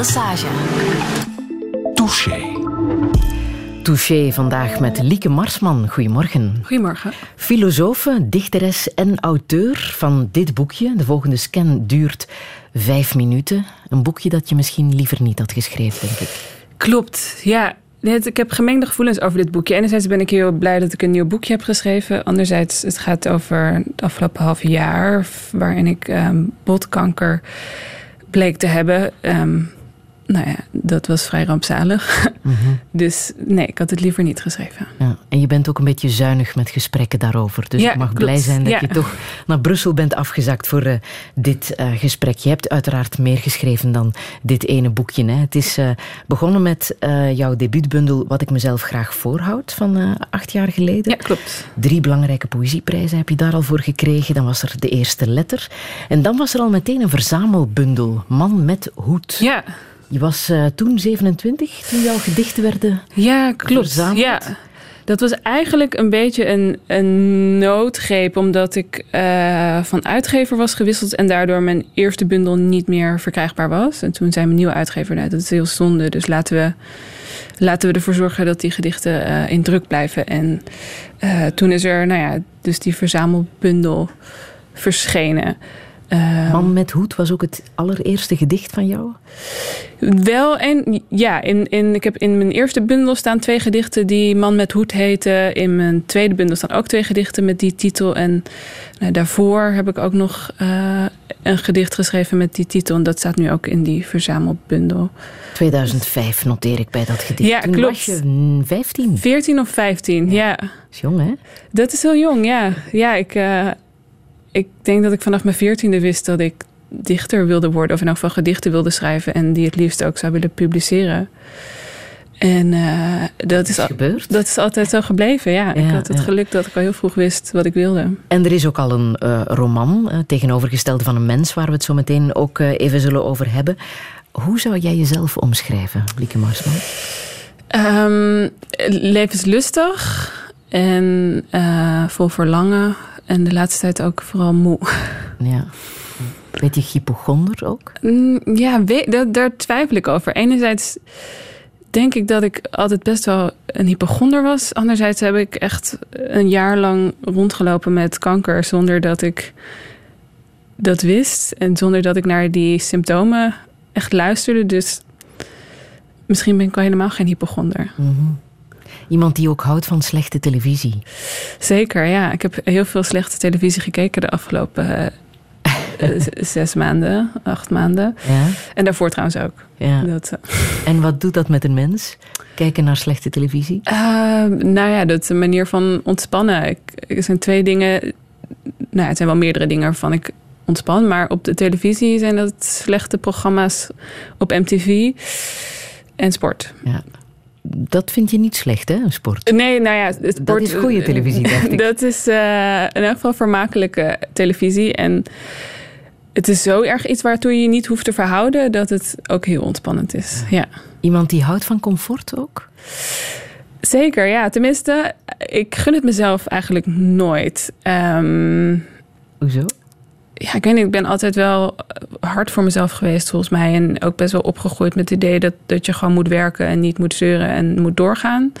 Massage. Touché. Touché vandaag met Lieke Marsman. Goedemorgen. Goedemorgen. Filosofe, dichteres en auteur van dit boekje. De volgende scan duurt vijf minuten. Een boekje dat je misschien liever niet had geschreven, denk ik. Klopt, ja. Ik heb gemengde gevoelens over dit boekje. Enerzijds ben ik heel blij dat ik een nieuw boekje heb geschreven. Anderzijds, het gaat over het afgelopen half jaar... waarin ik um, botkanker bleek te hebben. Um, nou ja, dat was vrij rampzalig. Mhm. Dus nee, ik had het liever niet geschreven. Ja, en je bent ook een beetje zuinig met gesprekken daarover. Dus ik mag blij zijn dat je toch naar Brussel bent afgezakt voor uh, dit uh, gesprek. Je hebt uiteraard meer geschreven dan dit ene boekje. Hè. Het is uh, begonnen met jouw debuutbundel Wat ik mezelf graag voorhoud van acht jaar geleden. Ja, klopt. Drie belangrijke poëzieprijzen heb je daar al voor gekregen. Dan was er de eerste letter. En dan was er al meteen een verzamelbundel. Man met hoed. Ja. Je was uh, toen 27 toen jouw gedichten werden Ja, klopt. Verzameld. Ja. Dat was eigenlijk een beetje een, een noodgreep, omdat ik uh, van uitgever was gewisseld en daardoor mijn eerste bundel niet meer verkrijgbaar was. En toen zei mijn nieuwe uitgever, nou, dat is heel zonde, dus laten we, laten we ervoor zorgen dat die gedichten uh, in druk blijven. En toen is er, nou ja, dus die verzamelbundel verschenen. Uh, Man met hoed was ook het allereerste gedicht van jou? Wel, en ja, in, in, ik heb in mijn eerste bundel staan twee gedichten die Man met hoed heten. In mijn tweede bundel staan ook twee gedichten met die titel. En nou, daarvoor heb ik ook nog uh, een gedicht geschreven met die titel. En dat staat nu ook in die verzamelbundel. 2005 noteer ik bij dat gedicht. Ja, Toen klopt. was je 15? 14 of 15, ja. Dat is jong, hè? Dat is heel jong, ja. Ja, ik... Uh, ik denk dat ik vanaf mijn veertiende wist dat ik dichter wilde worden. Of in elk geval gedichten wilde schrijven. En die het liefst ook zou willen publiceren. En uh, dat, is, gebeurd. dat is altijd zo gebleven, ja. ja ik had het ja. geluk dat ik al heel vroeg wist wat ik wilde. En er is ook al een uh, roman, uh, tegenovergestelde van een mens... waar we het zo meteen ook even zullen over hebben. Hoe zou jij jezelf omschrijven, Lieke Marsman? Um, levenslustig en vol verlangen en de laatste tijd ook vooral moe. Ja. Beetje hypochonder ook? Mm, ja, daar, daar twijfel ik over. Enerzijds denk ik dat ik altijd best wel een hypochonder was. Anderzijds heb ik echt een jaar lang rondgelopen met kanker zonder dat ik dat wist. En zonder dat ik naar die symptomen echt luisterde. Dus misschien ben ik al helemaal geen hypochonder. Mm -hmm. Iemand die ook houdt van slechte televisie. Zeker, ja. Ik heb heel veel slechte televisie gekeken de afgelopen uh, zes maanden, acht maanden. Ja. En daarvoor trouwens ook. Ja. Dat, uh. En wat doet dat met een mens? Kijken naar slechte televisie? Uh, nou ja, dat is een manier van ontspannen. Ik, er zijn twee dingen. Nou, het zijn wel meerdere dingen waarvan ik ontspan. Maar op de televisie zijn dat slechte programma's op MTV en sport. Ja dat vind je niet slecht, hè, een sport? Nee, nou ja, het sport, dat is goede televisie, dacht ik. Dat is uh, in elk geval vermakelijke televisie. En het is zo erg iets waartoe je je niet hoeft te verhouden... dat het ook heel ontspannend is, ja. Iemand die houdt van comfort ook? Zeker, ja. Tenminste, ik gun het mezelf eigenlijk nooit. Um, Hoezo? Ja, ik weet niet, ik ben altijd wel hard voor mezelf geweest volgens mij. En ook best wel opgegroeid met het idee dat, dat je gewoon moet werken en niet moet zeuren en moet doorgaan.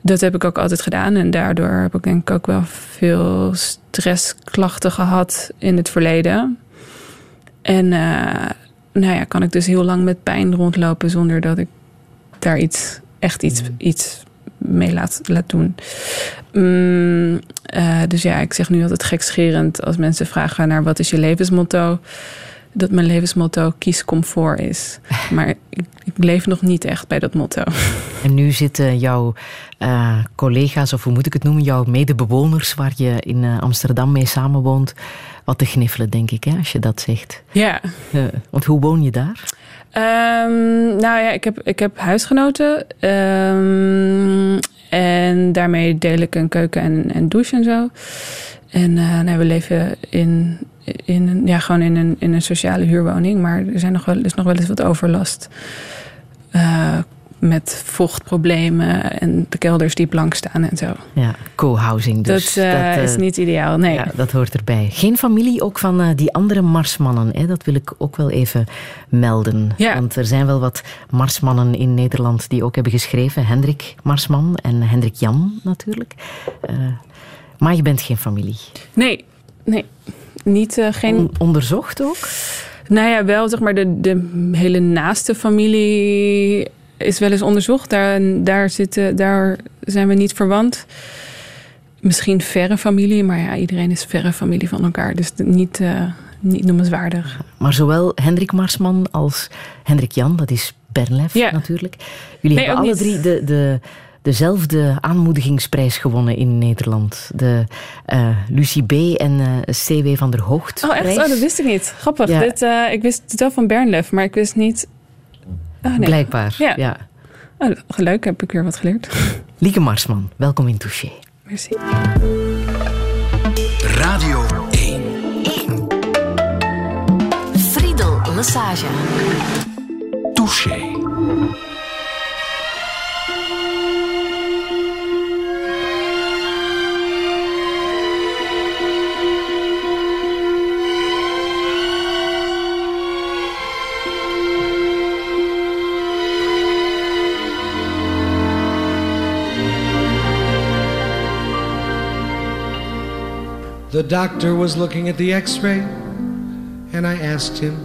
Dat heb ik ook altijd gedaan. En daardoor heb ik denk ik ook wel veel stressklachten gehad in het verleden. En uh, nou ja, kan ik dus heel lang met pijn rondlopen zonder dat ik daar iets, echt iets, iets mee laat, laat doen. Mm, uh, dus ja, ik zeg nu altijd gekscherend als mensen vragen naar wat is je levensmotto. Dat mijn levensmotto kies comfort is. Maar ik, ik leef nog niet echt bij dat motto. En nu zitten jouw uh, collega's, of hoe moet ik het noemen, jouw medebewoners waar je in uh, Amsterdam mee samenwoont, wat te gniffelen, denk ik, hè, als je dat zegt. Ja. Want hoe woon je daar? Um, nou ja, ik heb, ik heb huisgenoten. Um, en daarmee deel ik een keuken en, en douche en zo. En uh, nou, we leven in, in, ja, gewoon in, een, in een sociale huurwoning. Maar er, zijn nog wel, is nog wel eens wat overlast. Uh, met vochtproblemen en de kelders die blank staan en zo. Ja, co-housing dus. Dat, uh, dat is niet ideaal, nee. Ja, dat hoort erbij. Geen familie ook van uh, die andere Marsmannen, hè? dat wil ik ook wel even melden. Ja. Want er zijn wel wat Marsmannen in Nederland die ook hebben geschreven. Hendrik Marsman en Hendrik Jan natuurlijk. Maar je bent geen familie. Nee, nee. Niet, geen... On onderzocht ook? Nou ja, wel zeg maar de, de hele naaste familie is wel eens onderzocht. Daar, daar, zitten, daar zijn we niet verwant. Misschien verre familie, maar ja, iedereen is verre familie van elkaar. Dus niet, uh, niet noemenswaardig. Maar zowel Hendrik Marsman als Hendrik Jan, dat is Bernlef ja. natuurlijk. Jullie nee, hebben alle niet. drie de, de, dezelfde aanmoedigingsprijs gewonnen in Nederland. De uh, Lucie B. en uh, C.W. van der Hoogt. Oh, echt? Oh, dat wist ik niet. Grappig. Ja. Dit, uh, ik wist het wel van Bernlef, maar ik wist niet Oh, nee. Blijkbaar, ja. ja. Oh, leuk, heb ik weer wat geleerd. Lieke Marsman, welkom in Touché. Merci. Radio 1. 1. Friedel Lassage. Touché. The doctor was looking at the x ray, and I asked him,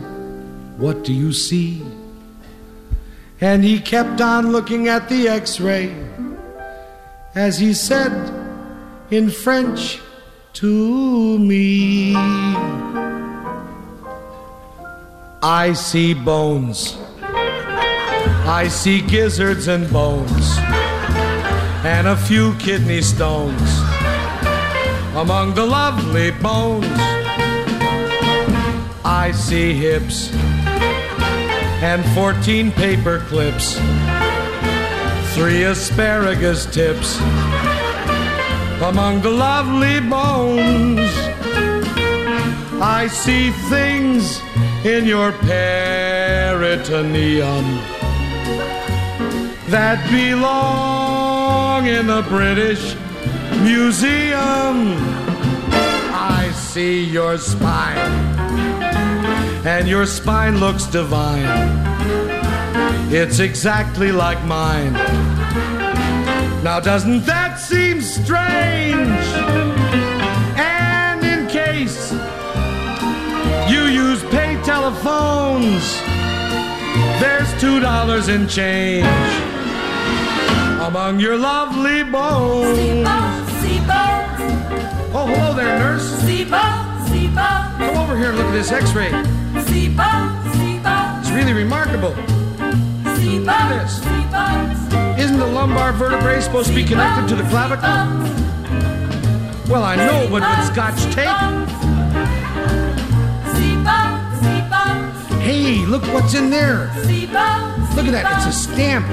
What do you see? And he kept on looking at the x ray as he said in French to me, I see bones. I see gizzards and bones, and a few kidney stones among the lovely bones. I see hips and 14 paper clips, three asparagus tips among the lovely bones. I see things in your peritoneum that belong in the British museum. I see your spine, and your spine looks divine. It's exactly like mine. Now, doesn't that seem strange? And in case you use pay telephones, there's two dollars in change among your lovely bones. Oh, hello there, nurse. Siba, Siba. Come over here and look at this x-ray. Siba, Siba. It's really remarkable. Siba, look at this. Isn't the lumbar vertebrae supposed to be connected to the clavicle? Well, I know, but with scotch tape. Hey, look what's in there. Look at that, it's a stamp.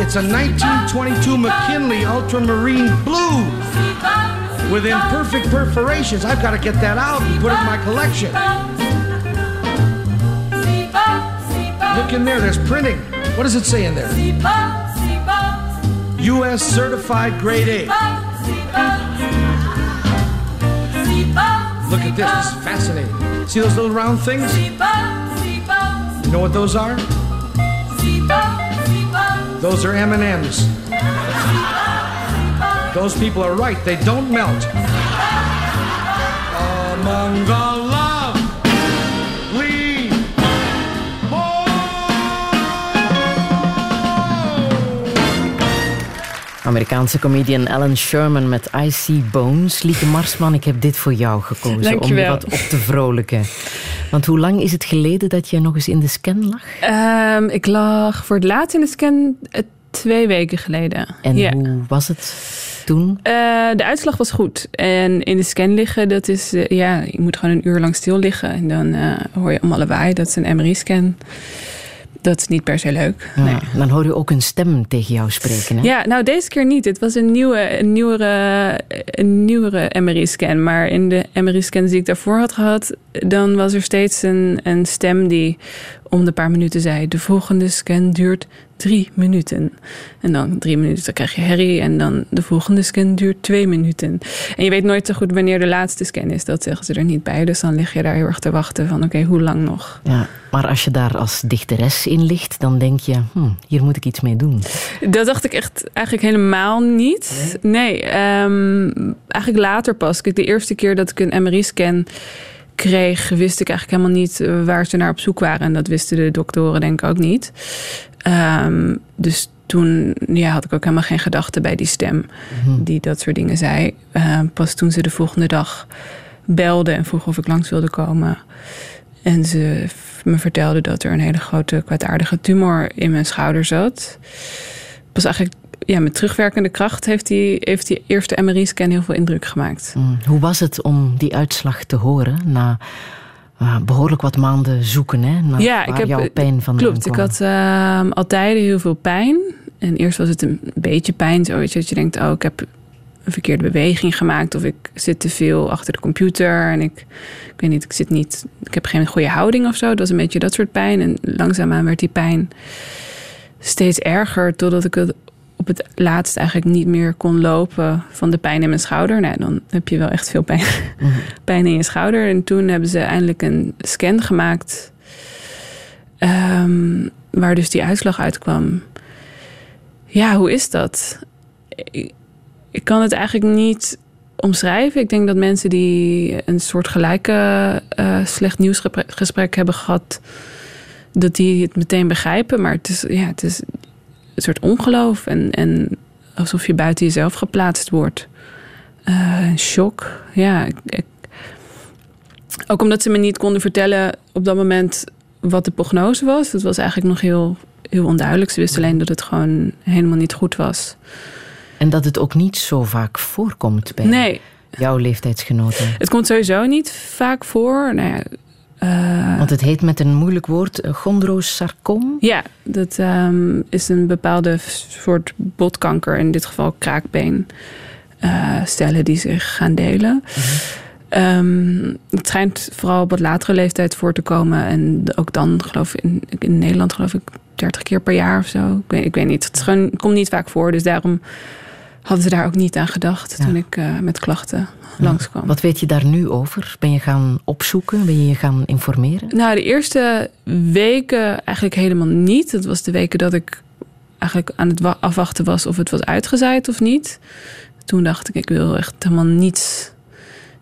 It's a 1922 McKinley Ultramarine Blue with imperfect perforations. I've got to get that out and put it in my collection. Look in there, there's printing. What does it say in there? U.S. certified grade A. Look at this, it's fascinating. See those little round things? You know what those are? Those are M&Ms. Those people are right. They don't melt. Among the lovely Amerikaanse comedian Alan Sherman met I See Bones. Lieke Marsman, ik heb dit voor jou gekozen om je wat op te vrolijken. Want hoe lang is het geleden dat je nog eens in de scan lag? Um, ik lag voor het laatst in de scan uh, twee weken geleden. En yeah. hoe was het? toen? Uh, de uitslag was goed. En in de scan liggen, dat is, uh, ja, je moet gewoon een uur lang stil liggen. En dan uh, hoor je allemaal lawaai. Dat is een MRI-scan. Dat is niet per se leuk. Ja, nee. Dan hoor je ook een stem tegen jou spreken. Hè? Ja, nou deze keer niet. Het was een, nieuwe, een nieuwere, een nieuwere MRI-scan. Maar in de MRI-scan die ik daarvoor had gehad, dan was er steeds een, een stem die om de paar minuten zei: de volgende scan duurt drie minuten. En dan drie minuten, dan krijg je herrie. En dan de volgende scan duurt twee minuten. En je weet nooit zo goed wanneer de laatste scan is. Dat zeggen ze er niet bij. Dus dan lig je daar heel erg te wachten van oké, hoe lang nog? Ja, maar als je daar als dichteres in ligt, dan denk je, hm, hier moet ik iets mee doen. Dat dacht ik echt eigenlijk helemaal niet. Nee, ehm, eigenlijk later pas. Kijk, de eerste keer dat ik een MRI-scan kreeg, wist ik eigenlijk helemaal niet eh, waar ze naar op zoek waren. En dat wisten de doktoren denk ik ook niet. Ehm, dus toen ja, had ik ook helemaal geen gedachten bij die stem mhm. die dat soort dingen zei. Ehm, pas toen ze de volgende dag belde en vroeg of ik langs wilde komen. En ze me vertelde dat er een hele grote kwaadaardige tumor in mijn schouder zat. Pas eigenlijk ja, met terugwerkende kracht heeft die, heeft die eerste MRI-scan heel veel indruk gemaakt. Mm. Hoe was het om die uitslag te horen na uh, behoorlijk wat maanden zoeken hè, naar ja, ik heb, jouw pijn van Klopt, ik had uh, altijd heel veel pijn. En eerst was het een beetje pijn, zo weet je, dat je denkt, oh, ik heb een verkeerde beweging gemaakt of ik zit te veel achter de computer en ik, ik weet niet, ik zit niet, ik heb geen goede houding of zo. Dat was een beetje dat soort pijn. En langzaamaan werd die pijn steeds erger totdat ik het op het laatst eigenlijk niet meer kon lopen van de pijn in mijn schouder. Nou, dan heb je wel echt veel pijn, mhm. pijn in je schouder. En toen hebben ze eindelijk een scan gemaakt. Ehm, waar dus die uitslag uitkwam. Ja, hoe is dat? Ik, ik, kan het eigenlijk niet omschrijven. Ik denk dat mensen die een soort gelijke uh, slecht nieuwsgesprek hebben gehad, dat die het meteen begrijpen. Maar het is, ja, het is een soort ongeloof en, en alsof je buiten jezelf geplaatst wordt. Uh, shock. Ja, ik, ook omdat ze me niet konden vertellen op dat moment wat de prognose was. Dat was eigenlijk nog heel, heel onduidelijk. Ze wisten alleen dat het gewoon helemaal niet goed was. En dat het ook niet zo vaak voorkomt bij nee. jouw leeftijdsgenoten? Het komt sowieso niet vaak voor. Nou ja, uh, Want het heet met een moeilijk woord uh, chondrosarcoom? Ja, dat um, is een bepaalde soort botkanker, in dit geval kraakbeen. Uh, stellen die zich gaan delen. Mm um, het schijnt vooral op wat latere leeftijd voor te komen. En ook dan, geloof ik, in, in Nederland geloof ik 30 keer per jaar of zo. Ik weet, ik weet niet. Het, gewoon, het komt niet vaak voor. Dus daarom hadden ze daar ook niet aan gedacht toen ik uh, met klachten langskwam. Wat weet je daar nu over? Ben je gaan opzoeken? Ben je je gaan informeren? Nou, de eerste weken eigenlijk helemaal niet. Dat was de weken dat ik eigenlijk aan het afwachten was of het was uitgezaaid of niet. Toen dacht ik, ik wil echt helemaal niets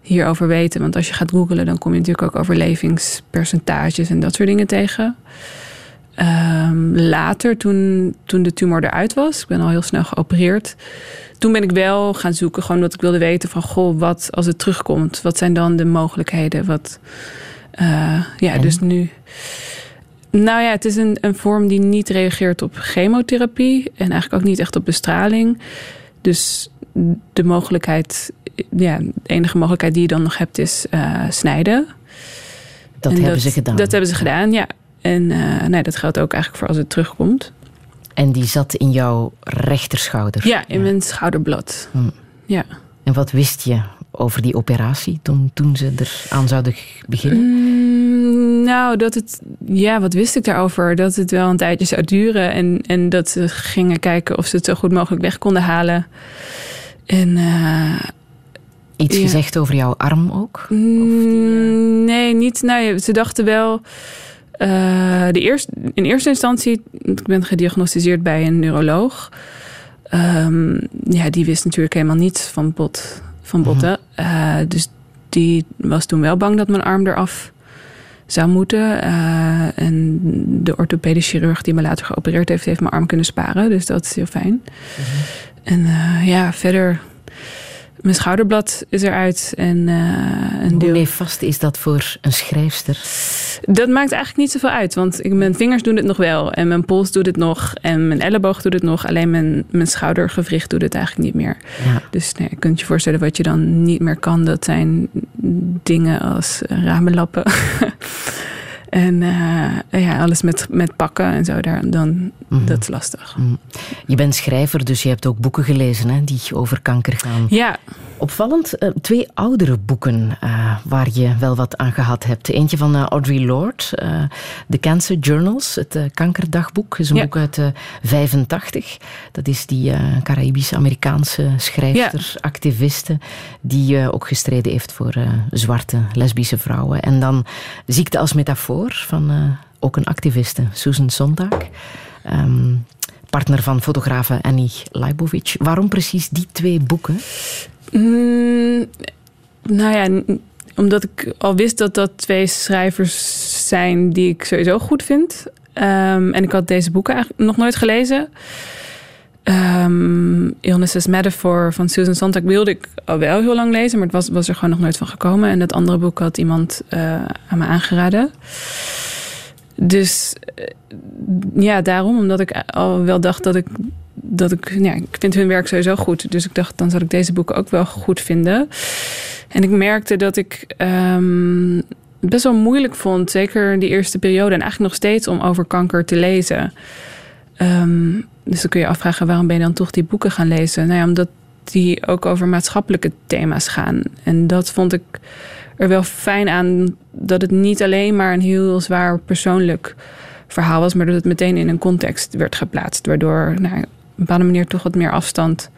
hierover weten. Want als je gaat googelen, dan kom je natuurlijk ook overlevingspercentages en dat soort dingen tegen. Um, later, toen, toen de tumor eruit was, ik ben al heel snel geopereerd. Toen ben ik wel gaan zoeken, gewoon omdat ik wilde weten van... goh, wat als het terugkomt, wat zijn dan de mogelijkheden? Wat, uh, ja, dus nu... Nou ja, het is een, een vorm die niet reageert op chemotherapie... en eigenlijk ook niet echt op bestraling. Dus de mogelijkheid, ja, de enige mogelijkheid die je dan nog hebt is uh, snijden. Dat hebben ze gedaan? Dat hebben ze gedaan, ja. En uh, nee, dat geldt ook eigenlijk voor als het terugkomt. En die zat in jouw rechterschouder? Ja, in mijn schouderblad. Hm. Ja. En wat wist je over die operatie toen, toen ze eraan zouden beginnen? Mm, nou, dat het. Ja, wat wist ik daarover? Dat het wel een tijdje zou duren. En, en dat ze gingen kijken of ze het zo goed mogelijk weg konden halen. En. Uh, Iets gezegd over jouw arm ook? Mm, nee, niet. Nou, ze dachten wel. Uh, de eerste, in eerste instantie, ik ben gediagnosticeerd bij een neuroloog. Um, ja, die wist natuurlijk helemaal niets van, bot, van mhm. botten. Uh, dus die was toen wel bang dat mijn arm eraf zou moeten. Uh, en de orthopedische chirurg die me later geopereerd heeft, heeft mijn arm kunnen sparen. Dus dat is heel fijn. Mhm. En ja, verder mijn schouderblad is eruit. En, uh, een deel... Hoe vast is dat voor een schrijfster? Dat maakt eigenlijk niet zoveel uit. Want ik, mijn vingers doen het nog wel. En mijn pols doet het nog. En mijn elleboog doet het nog. Alleen mijn, mijn schoudergewricht doet het eigenlijk niet meer. Ja. Dus nee, je kunt je voorstellen wat je dan niet meer kan. Dat zijn dingen als ramenlappen. En uh, ja, alles met, met pakken en zo, daar, dan, mm dat is lastig. Mhm. Je bent schrijver, dus je hebt ook boeken gelezen hè, die over kanker gaan. Ja. Opvallend, uh, twee oudere boeken uh, waar je wel wat aan gehad hebt. Eentje van Audre Lorde, The Cancer Journals, het kankerdagboek. is een ja. boek uit 85. Dat is die Caraïbische-Amerikaanse schrijfster, ja. activiste, die ook gestreden heeft voor zwarte lesbische vrouwen. En dan ziekte als metafoor van uh, ook een activiste, Susan Sontag. Um, partner van fotografe Annie Leibovic. Waarom precies die twee boeken? Mm, nou ja, omdat ik al wist dat dat twee schrijvers zijn die ik sowieso goed vind. Um, en ik had deze boeken eigenlijk nog nooit gelezen. Um, Illness as Metaphor van Susan Sontag wilde ik al wel heel lang lezen, maar het was, was er gewoon nog nooit van gekomen. En dat andere boek had iemand uh, aan me aangeraden. Dus uh, ja, daarom, omdat ik al wel dacht dat ik. Dat ik, ja, ik vind hun werk sowieso goed. Dus ik dacht, dan zal ik deze boeken ook wel goed vinden. En ik merkte dat ik um, best wel moeilijk vond, zeker die eerste periode en eigenlijk nog steeds, om over kanker te lezen. Um, dus dan kun je afvragen waarom ben je dan toch die boeken gaan lezen? Nou ja, omdat die ook over maatschappelijke thema's gaan. En dat vond ik er wel fijn aan dat het niet alleen maar een heel zwaar persoonlijk verhaal was, maar dat het meteen in een context werd geplaatst. Waardoor nou, op een bepaalde manier toch wat meer afstand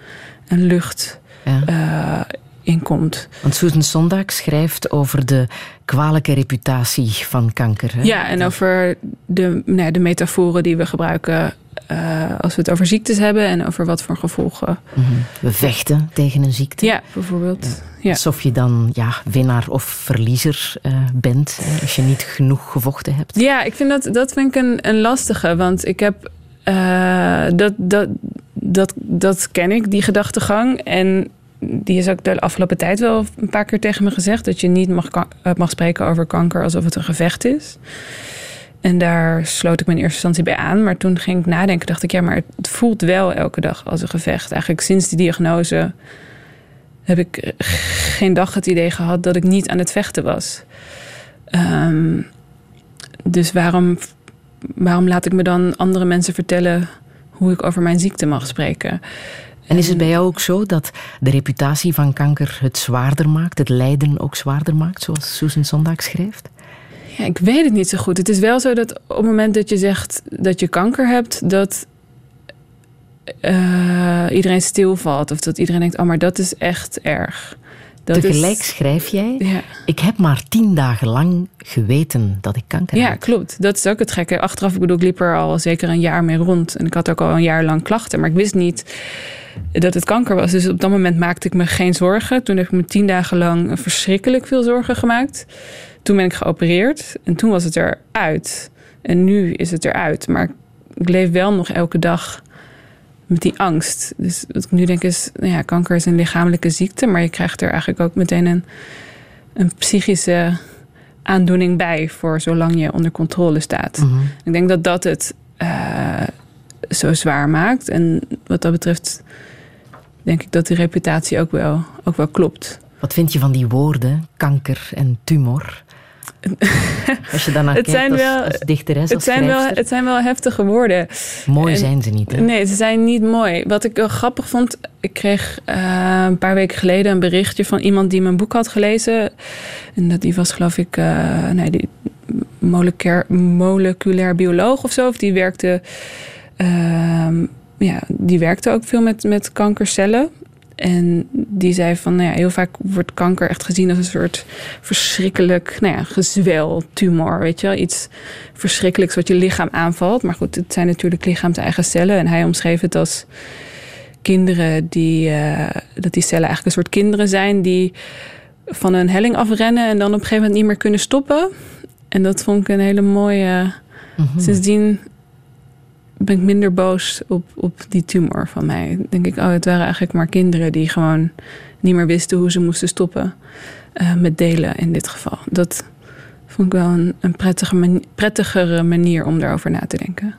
en lucht ja. uh, inkomt. Want Susan Sondag schrijft over de kwalijke reputatie van kanker. Hè? Ja, en over de, nou, de metaforen die we gebruiken uh, als we het over ziektes hebben en over wat voor gevolgen. Mm -hmm. We vechten tegen een ziekte. Ja, bijvoorbeeld. Ja. Alsof je dan ja, winnaar of verliezer uh, bent als je niet genoeg gevochten hebt. Ja, ik vind dat, dat vind ik een, een lastige. Want ik heb. Uh, dat, dat, dat, dat ken ik, die gedachtegang. En die is ook de afgelopen tijd wel een paar keer tegen me gezegd: dat je niet mag, mag spreken over kanker alsof het een gevecht is. En daar sloot ik me in eerste instantie bij aan. Maar toen ging ik nadenken, dacht ik, ja, maar het voelt wel elke dag als een gevecht. Eigenlijk sinds die diagnose heb ik geen dag het idee gehad dat ik niet aan het vechten was. Um, dus waarom, waarom laat ik me dan andere mensen vertellen hoe ik over mijn ziekte mag spreken? En is het bij jou ook zo dat de reputatie van kanker het zwaarder maakt, het lijden ook zwaarder maakt, zoals Susan Sondag schrijft? Ja, ik weet het niet zo goed. Het is wel zo dat op het moment dat je zegt dat je kanker hebt, dat uh, iedereen stilvalt. Of dat iedereen denkt, oh, maar dat is echt erg. Dat Tegelijk schrijf jij, ja. ik heb maar tien dagen lang geweten dat ik kanker ja, had. Ja, klopt. Dat is ook het gekke. Achteraf, ik bedoel, ik liep er al zeker een jaar mee rond. En ik had ook al een jaar lang klachten. Maar ik wist niet dat het kanker was. Dus op dat moment maakte ik me geen zorgen. Toen heb ik me tien dagen lang verschrikkelijk veel zorgen gemaakt. Toen ben ik geopereerd en toen was het eruit. En nu is het eruit. Maar ik leef wel nog elke dag met die angst. Dus wat ik nu denk is, nou ja, kanker is een lichamelijke ziekte, maar je krijgt er eigenlijk ook meteen een, een psychische aandoening bij voor zolang je onder controle staat. Mhm. Ik denk dat dat het uh, zo zwaar maakt. En wat dat betreft denk ik dat die reputatie ook wel, ook wel klopt. Wat vind je van die woorden, kanker en tumor? Als je daarnaar kijkt zijn als, wel, als dichteres, het zijn, wel, het zijn wel heftige woorden. Mooi zijn ze niet, hè? Nee, ze zijn niet mooi. Wat ik wel grappig vond... Ik kreeg uh, een paar weken geleden een berichtje van iemand die mijn boek had gelezen. En dat, die was geloof ik... Uh, nee, die moleculair, moleculair bioloog of zo. Of die werkte... Uh, ja, die werkte ook veel met, met kankercellen. En die zei van, nou ja, heel vaak wordt kanker echt gezien als een soort verschrikkelijk, nou ja, gezwel, tumor, weet je wel. Iets verschrikkelijks wat je lichaam aanvalt. Maar goed, het zijn natuurlijk lichaams-eigen cellen. En hij omschreef het als kinderen die, uh, dat die cellen eigenlijk een soort kinderen zijn die van een helling afrennen en dan op een gegeven moment niet meer kunnen stoppen. En dat vond ik een hele mooie. Mm -hmm. Sindsdien ben ik minder boos op, op die tumor van mij. denk ik, oh, het waren eigenlijk maar kinderen die gewoon niet meer wisten hoe ze moesten stoppen uh, met delen in dit geval. Dat vond ik wel een, een prettige prettigere manier om daarover na te denken.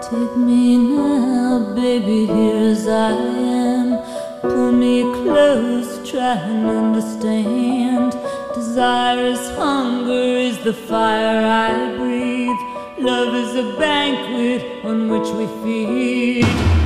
Take me now, baby, here I am. Pull me close, try and understand. Desire is hunger, is the fire I breathe. Love is a banquet on which we feed.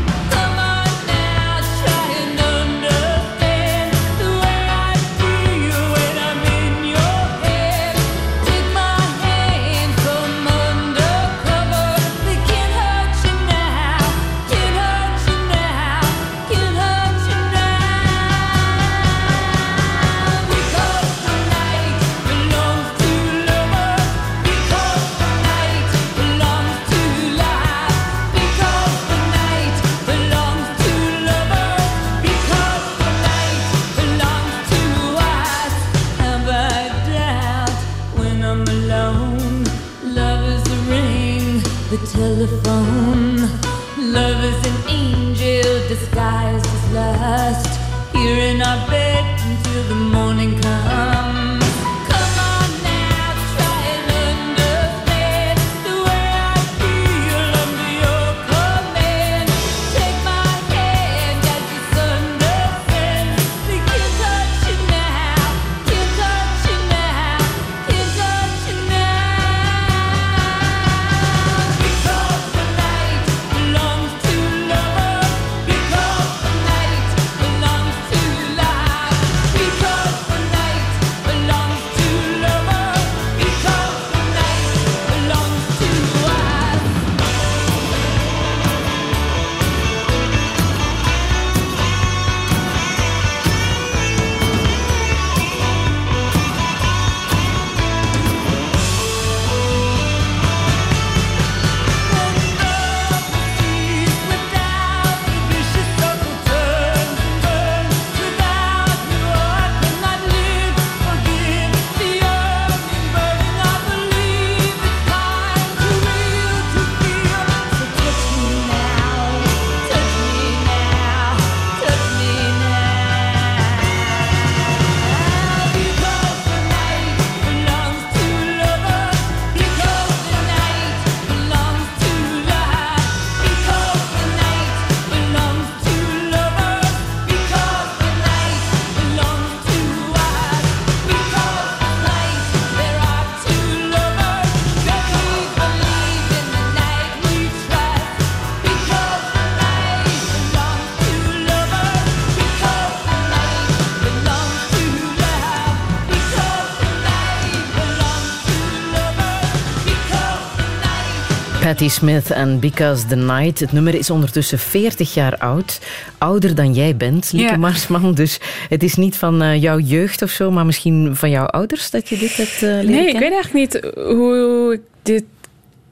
Patti Smith en Because the Night. Het nummer is ondertussen 40 jaar oud. Ouder dan jij bent, Lieke Marsman. Dus het is niet van uh, jouw jeugd of zo, maar misschien van jouw ouders dat je dit hebt leren Nee, ik weet eigenlijk niet hoe ik dit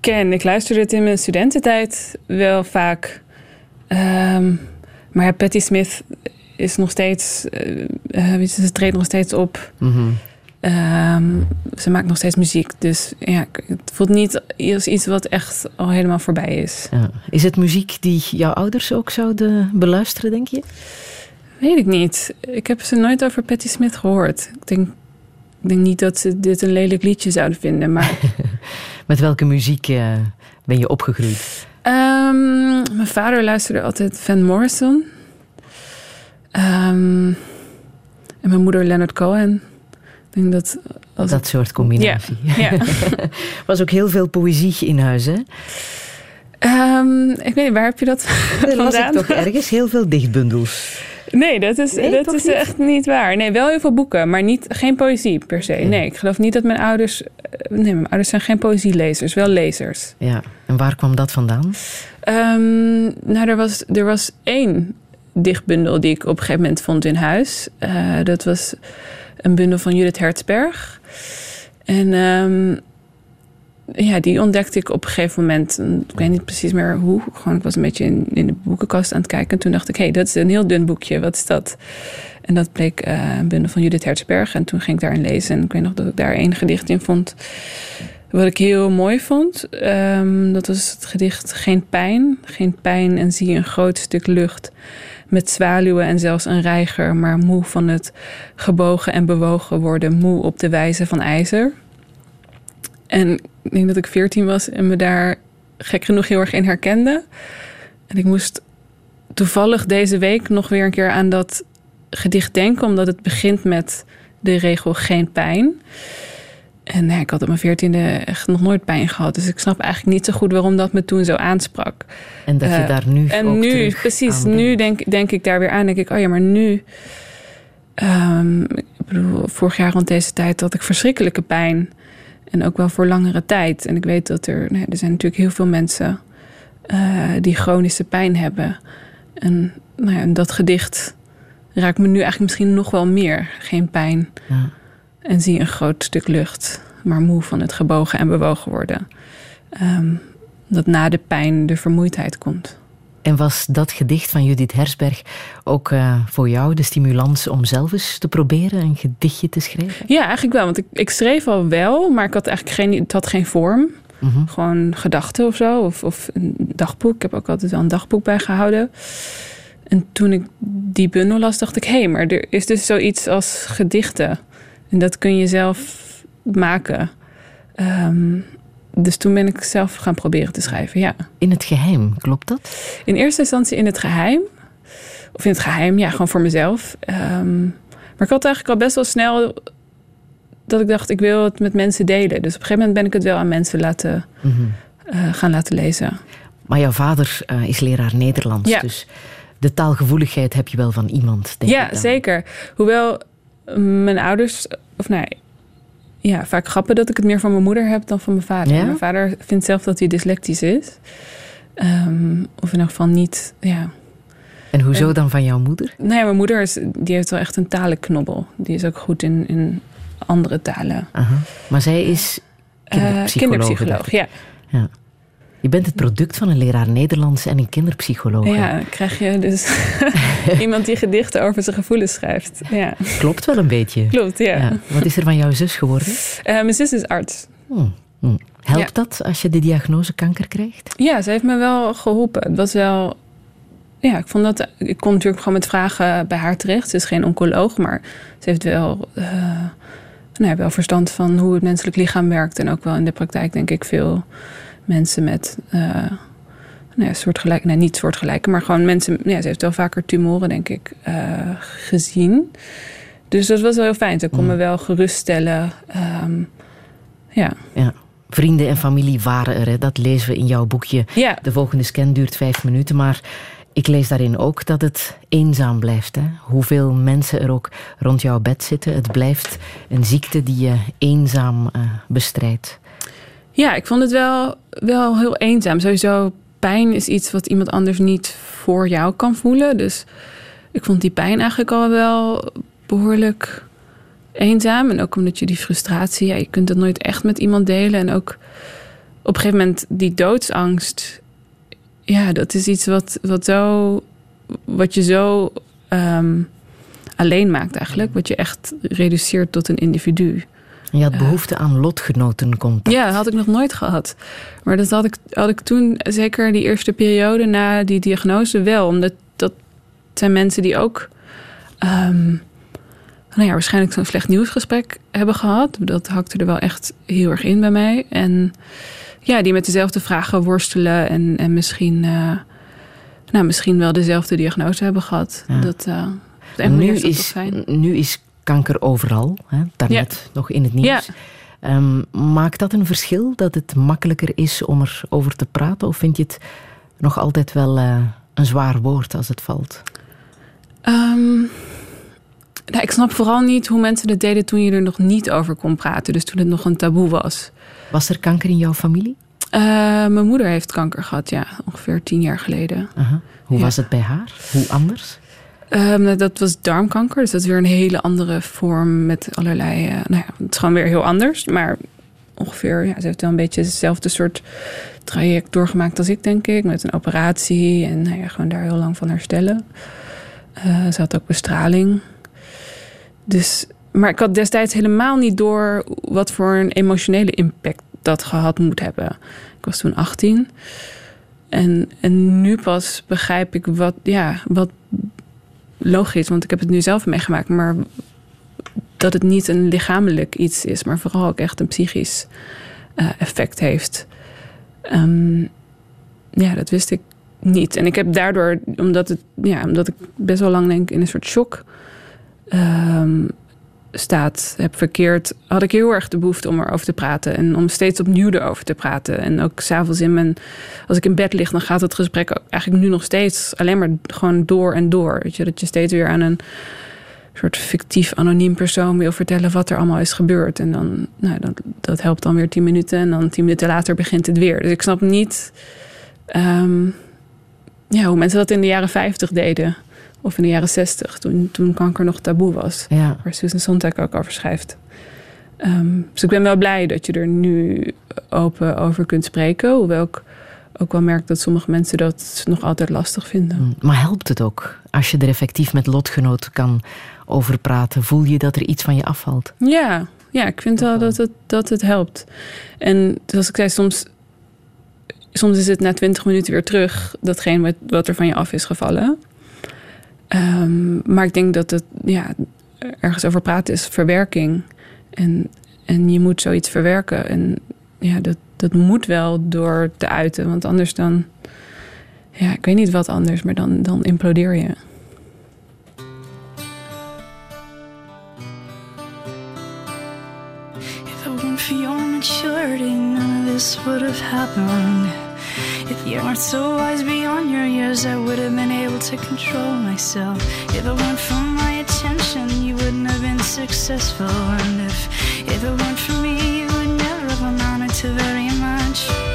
ken. Ik luisterde het in mijn studententijd wel vaak. Um, maar Patti Smith is nog steeds... Uh, ze treedt nog steeds op. Mm Ehm, ze maakt nog steeds muziek. Dus ja, het voelt niet als iets wat echt al helemaal voorbij is. Ja. Is het muziek die jouw ouders ook zouden beluisteren, denk je? Weet ik niet. Ik heb ze nooit over Patti Smith gehoord. Ik denk, ik denk niet dat ze dit een lelijk liedje zouden vinden. Maar... Met welke muziek uh, ben je opgegroeid? Um, mijn vader luisterde altijd Van Morrison. Um, en mijn moeder Leonard Cohen denk dat... Als dat soort combinatie. Ja. was ook heel veel poëzie in huis, hè? Um, ik weet niet, waar heb je dat ik toch ergens heel veel dichtbundels. Nee, dat is, dat is echt niet waar. Nee, wel heel veel boeken, maar niet, geen poëzie per se. Nee, ik geloof niet dat mijn ouders... Eh, nee, mijn ouders zijn geen poëzielezers, wel lezers. Ja, en waar kwam dat vandaan? Um, nou, er was, er was één dichtbundel die ik op een gegeven moment vond in huis. Uh, dat was een bundel van Judith Hertzberg. En um, ja, die ontdekte ik op een gegeven moment. Ik weet niet precies meer hoe. Gewoon, ik was een beetje in, in de boekenkast aan het kijken. En toen dacht ik, hé, hey, dat is een heel dun boekje. Wat is dat? En dat bleek uh, een bundel van Judith Hertzberg. En toen ging ik daarin lezen. En ik weet nog dat ik daar één gedicht in vond. Wat ik heel mooi vond. Um, dat was het gedicht Geen pijn. Geen pijn en zie een groot stuk lucht met zwaluwen en zelfs een reiger, maar moe van het gebogen en bewogen worden, moe op de wijze van ijzer. En ik denk dat ik veertien was en me daar gek genoeg heel erg in herkende. En ik moest toevallig deze week nog weer een keer aan dat gedicht denken, omdat het begint met de regel geen pijn. En ik had op mijn veertiende echt nog nooit pijn gehad. Dus ik snap eigenlijk niet zo goed waarom dat me toen zo aansprak. En dat je eh, daar nu En nu, precies, nu denk, denk ik daar weer aan. Denk ik, oh ja, maar nu... Um, ik bedoel, vorig jaar rond deze tijd had ik verschrikkelijke pijn. En ook wel voor langere tijd. En ik weet dat er... Nou, er zijn natuurlijk heel veel mensen uh, die chronische pijn hebben. En, nou ja, en dat gedicht raakt me nu eigenlijk misschien nog wel meer. Geen pijn. Ja en zie een groot stuk lucht, maar moe van het gebogen en bewogen worden. Um, dat na de pijn de vermoeidheid komt. En was dat gedicht van Judith Hersberg ook uh, voor jou de stimulans om zelf eens te proberen een gedichtje te schrijven? Ja, eigenlijk wel. Want ik, ik schreef al wel, maar ik had eigenlijk geen, het had geen vorm. Mm -hmm. Gewoon gedachten of zo. Of, of een dagboek. Ik heb ook altijd wel een dagboek bijgehouden. En toen ik die bundel las, dacht ik: hé, hey, maar er is dus zoiets als gedichten. En dat kun je zelf maken. Ehm, dus toen ben ik zelf gaan proberen te schrijven, ja. In het geheim, klopt dat? In eerste instantie in het geheim. Of in het geheim, ja, gewoon voor mezelf. Ehm, maar ik had eigenlijk al best wel snel dat ik dacht, ik wil het met mensen delen. Dus op een gegeven moment ben ik het wel aan mensen laten, mhm. eh, gaan laten lezen. Maar jouw vader uh, is leraar Nederlands, ja. dus de taalgevoeligheid heb je wel van iemand, denk ja, ik. Ja, zeker. Hoewel mijn ouders, of nee, ja, vaak grappen dat ik het meer van mijn moeder heb dan van mijn vader. Mijn vader vindt zelf dat hij dyslectisch is. Um, of in elk geval niet, ja. En hoezo dan van jouw moeder? Nee, mijn moeder is, die heeft wel echt een talenknobbel. Die is ook goed in, in andere talen. Aha. Maar zij is kinderpsycholoog. Uh, kinderpsycholoog, ja. ja. Je bent het product van een leraar Nederlands en een kinderpsycholoog. Ja, krijg je dus iemand die gedichten over zijn gevoelens schrijft. Ja. Klopt wel een beetje. Klopt, ja. Wat is er van jouw zus geworden? Uh, mijn zus is arts. Hmm, hmm. Helpt dat als je de diagnose kanker krijgt? Ja, ze heeft me wel geholpen. Het was wel... Ja, ik vond dat... Ik kon natuurlijk gewoon met vragen bij haar terecht. Ze is geen oncoloog, maar ze heeft wel... Uh, nou, wel verstand van hoe het menselijk lichaam werkt. En ook wel in de praktijk, denk ik, veel mensen met uh, nou ja, soortgelijke, nee, niet soortgelijke, maar gewoon mensen, ja, ze heeft wel vaker tumoren, denk ik, uh, gezien. Dus dat was wel heel fijn. Ze kon me mm. wel geruststellen. Um, ja. ja. Vrienden en familie waren er, hè? dat lezen we in jouw boekje. Ja. De volgende scan duurt vijf minuten, maar ik lees daarin ook dat het eenzaam blijft. Hè? Hoeveel mensen er ook rond jouw bed zitten. Het blijft een ziekte die je eenzaam uh, bestrijdt. Ja, ik vond het wel, wel heel eenzaam. Sowieso, pijn is iets wat iemand anders niet voor jou kan voelen. Dus ik vond die pijn eigenlijk al wel behoorlijk eenzaam. En ook omdat je die frustratie, ja, je kunt dat nooit echt met iemand delen. En ook op een gegeven moment die doodsangst. Ja, dat is iets wat, wat, zo, wat je zo um, alleen maakt eigenlijk. Wat je echt reduceert tot een individu. Je had behoefte aan lotgenotencontact. Ja, dat had ik nog nooit gehad. Maar dat had ik, had ik toen, zeker die eerste periode na die diagnose, wel. Omdat dat zijn mensen die ook... Um, nou ja, waarschijnlijk zo'n slecht nieuwsgesprek hebben gehad. Dat hakte er wel echt heel erg in bij mij. En ja, die met dezelfde vragen worstelen en, en misschien, uh, nou, misschien wel dezelfde diagnose hebben gehad. Dat, uh, nu, is, nu is kanker overal. Hè? Daarnet nog in het nieuws. Um, maakt dat een verschil dat het makkelijker is om erover te praten? Of vind je het nog altijd wel uh, een zwaar woord als het valt? Um, nou, ik snap vooral niet hoe mensen het deden toen je er nog niet over kon praten. Dus toen het nog een taboe was. Was er kanker in jouw familie? Uh, mijn moeder heeft kanker gehad, ja. Ongeveer tien jaar geleden. Uh -huh. Hoe ja. was het bij haar? Hoe anders? Um, dat was darmkanker. Dus dat is weer een hele andere vorm met allerlei... Uh, nou ja, het is gewoon weer heel anders. Maar ongeveer, ja, ze heeft wel een beetje hetzelfde soort traject doorgemaakt als ik, denk ik. Met een operatie en nou ja, gewoon daar heel lang van herstellen. Uh, ze had ook bestraling. Dus, maar ik had destijds helemaal niet door wat voor een emotionele impact dat gehad moet hebben. Ik was toen 18. En, en nu pas begrijp ik wat, ja, wat logisch, want ik heb het nu zelf meegemaakt, maar dat het niet een lichamelijk iets is, maar vooral ook echt een psychisch uh, effect heeft. Um, ja, dat wist ik niet. En ik heb daardoor, omdat, het, ja, omdat ik best wel lang denk in een soort shock um, staat, heb verkeerd, had ik heel erg de behoefte om erover te praten. En om steeds opnieuw erover te praten. En ook s'avonds in mijn, als ik in bed lig, dan gaat het gesprek eigenlijk nu nog steeds alleen maar gewoon door en door. Weet je, dat je steeds weer aan een soort fictief anoniem persoon wil vertellen wat er allemaal is gebeurd. En dan, nou, dat, dat helpt dan weer tien minuten. En dan tien minuten later begint het weer. Dus ik snap niet ehm, ja, hoe mensen dat in de jaren 50 deden. Of in de jaren 60, toen, toen kanker nog taboe was. Ja. Waar Susan Sontag ook over schrijft. Ehm, dus ik ben wel blij dat je er nu open over kunt spreken. Hoewel ik ook wel merk dat sommige mensen dat nog altijd lastig vinden. Mm, maar helpt het ook als je er effectief met lotgenoten kan over praten? Voel je dat er iets van je afvalt? Ja, ja ik vind wel dat het, dat het helpt. En zoals ik zei, soms, soms is het na twintig minuten weer terug datgene wat, wat er van je af is gevallen. Ehm, maar ik denk dat het ja, ergens over praten is verwerking. En, en je moet zoiets verwerken. En ja, dat, dat moet wel door te uiten. Want anders dan. Ja, ik weet niet wat anders, maar dan, dan implodeer je. Maturity. If you weren't so wise beyond your years, I would have been able to control myself. If it weren't for my attention, you wouldn't have been successful. And if, if it weren't for me, you would never have amounted to very much.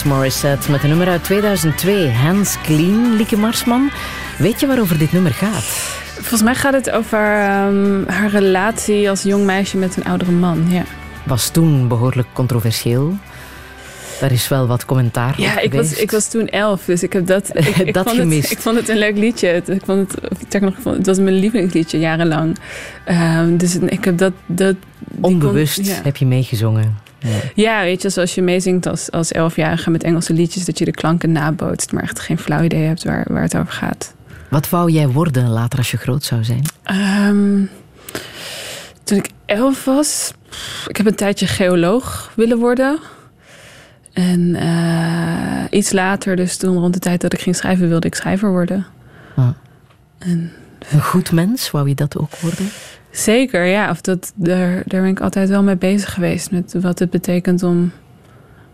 Alanis Morissette met een nummer uit 2002, Hands Clean, Lieke Marsman. Weet je waarover dit nummer gaat? Volgens mij gaat het over ehm, haar relatie als jong meisje met een oudere man, ja. Was toen behoorlijk controversieel. Daar is wel wat commentaar ja, ik was, ik was toen elf, dus ik heb dat, ik, ik dat vond gemist. Het, ik vond het een leuk liedje. Ik vond het, nog, het was mijn lievelingsliedje jarenlang. Um, dus ik heb dat... dat Onbewust heb je meegezongen. Ja. ja, weet je, zoals je meezingt als, als elfjarige met Engelse liedjes, dat je de klanken nabootst, maar echt geen flauw idee hebt waar, waar het over gaat. Wat wou jij worden later als je groot zou zijn? Um, toen ik elf was, ik heb een tijdje geoloog willen worden. En uh, iets later, dus toen rond de tijd dat ik ging schrijven, wilde ik schrijver worden. Ah. En, een goed mens, wou je dat ook worden? Zeker, ja. Of dat, daar, daar ben ik altijd wel mee bezig geweest. Met wat het betekent om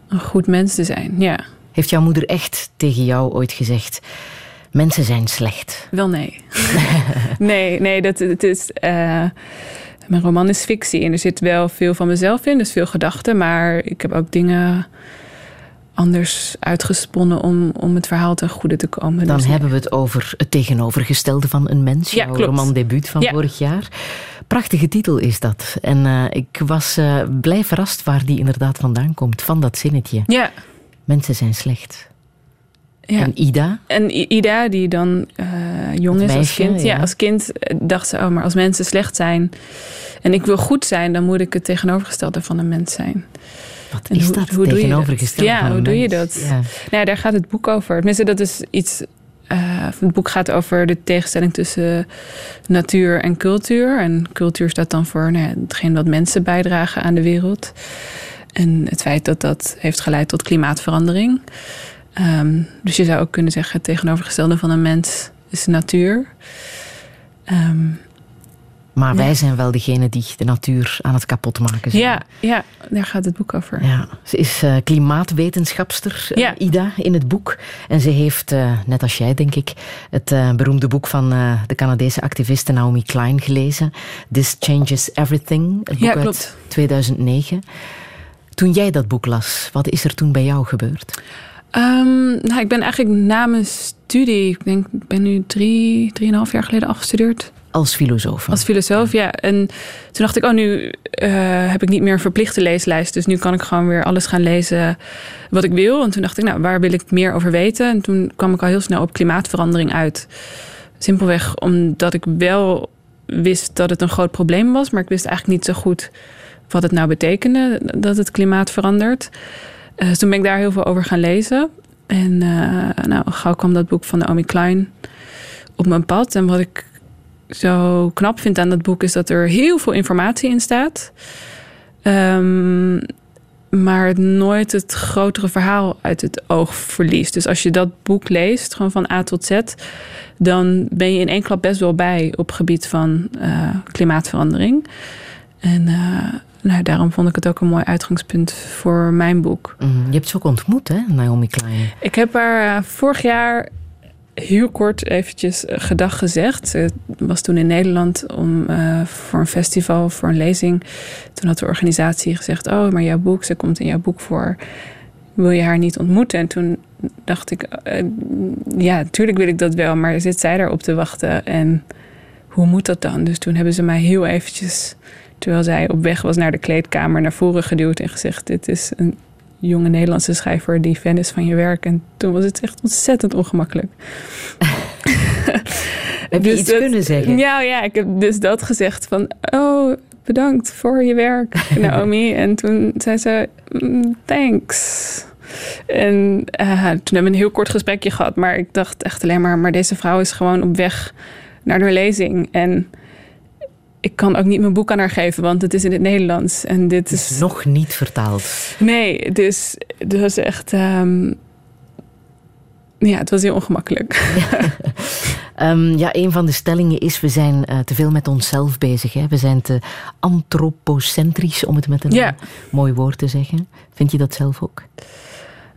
een goed mens te zijn, ja. Heeft jouw moeder echt tegen jou ooit gezegd... Mensen zijn slecht? Wel nee. nee, nee, dat, het is... Uh, mijn roman is fictie en er zit wel veel van mezelf in, dus veel gedachten. Maar ik heb ook dingen anders uitgesponnen om, om het verhaal ten goede te komen. Dan dus hebben we het over het tegenovergestelde van een mens. Ja, jouw romandebuut van vorig jaar. Prachtige titel is dat. En uh, ik was uh, blij verrast waar die inderdaad vandaan komt. Van dat zinnetje. Ja. Mensen zijn slecht. Ja. En Ida? En Ida, die dan uh, jong is als kind. Ja. ja. als kind dacht ze, oh, maar als mensen slecht zijn en ik wil goed zijn, dan moet ik het tegenovergestelde van een mens zijn. Wat is dat hoe, tegenovergestelde Ja, hoe doe je dat? Ja. Nou, daar gaat het boek over. Tenminste, dat is iets... Uh, het boek gaat over de tegenstelling tussen natuur en cultuur. En cultuur staat dan voor nou ja, hetgeen wat mensen bijdragen aan de wereld. En het feit dat dat heeft geleid tot klimaatverandering. Um, dus je zou ook kunnen zeggen: het tegenovergestelde van een mens is natuur. Um, maar wij zijn wel degene die de natuur aan het kapotmaken zijn. Ja, ja daar gaat het boek over. Ja, ze is uh, klimaatwetenschapster, uh, Ida, in het boek. En ze heeft, uh, net als jij denk ik, het beroemde boek van de Canadese activiste Naomi Klein gelezen. This Changes Everything, het boek ja, uit 2009. Toen jij dat boek las, wat is er toen bij jou gebeurd? Um, nou, ik ben eigenlijk na mijn studie, ik denk, ik ben nu drie, drieënhalf jaar geleden afgestudeerd. Als filosoof? Als filosoof, ja. En toen dacht ik, oh, nu uh, heb ik niet meer een verplichte leeslijst. Dus nu kan ik gewoon weer alles gaan lezen wat ik wil. En toen dacht ik, nou, waar wil ik meer over weten? En toen kwam ik al heel snel op klimaatverandering uit. Simpelweg omdat ik wel wist dat het een groot probleem was. Maar ik wist eigenlijk niet zo goed wat het nou betekende dat het klimaat verandert. Uh, toen ben ik daar heel veel over gaan lezen. En uh, nou, gauw kwam dat boek van Naomi Klein op mijn pad. En wat ik zo knap vind aan dat boek is dat er heel veel informatie in staat. Um, maar het nooit het grotere verhaal uit het oog verliest. Dus als je dat boek leest, gewoon van A tot Z, dan ben je in één klap best wel bij op gebied van uh, klimaatverandering. En uh, nou, daarom vond ik het ook een mooi uitgangspunt voor mijn boek. Mm, je hebt ze ook ontmoet, hè, Naomi Klein? Ik heb haar uh, vorig jaar heel kort eventjes gedag gezegd. Ze was toen in Nederland om, uh, voor een festival, voor een lezing. Toen had de organisatie gezegd: Oh, maar jouw boek, ze komt in jouw boek voor. Wil je haar niet ontmoeten? En toen dacht ik: uh, Ja, natuurlijk wil ik dat wel, maar zit zij daar op te wachten? En hoe moet dat dan? Dus toen hebben ze mij heel eventjes, terwijl zij op weg was naar de kleedkamer, naar voren geduwd en gezegd: Dit is een jonge Nederlandse schrijver die fan is van je werk. En toen was het echt ontzettend ongemakkelijk. heb je dus iets kunnen zeggen? Ja, ja, ik heb dus dat gezegd van... Oh, bedankt voor je werk, Naomi. en toen zei ze, mm, thanks. En uh, toen hebben we een heel kort gesprekje gehad. Maar ik dacht echt alleen maar... maar deze vrouw is gewoon op weg naar de lezing. En ik kan ook niet mijn boek aan haar geven, want het is in het Nederlands. En dit is, is nog niet vertaald. Nee, dus het was echt. Um, ja, het was heel ongemakkelijk. Ja. um, ja, een van de stellingen is: we zijn uh, te veel met onszelf bezig. Hè? We zijn te antropocentrisch, om het met een ja. mooi woord te zeggen. Vind je dat zelf ook?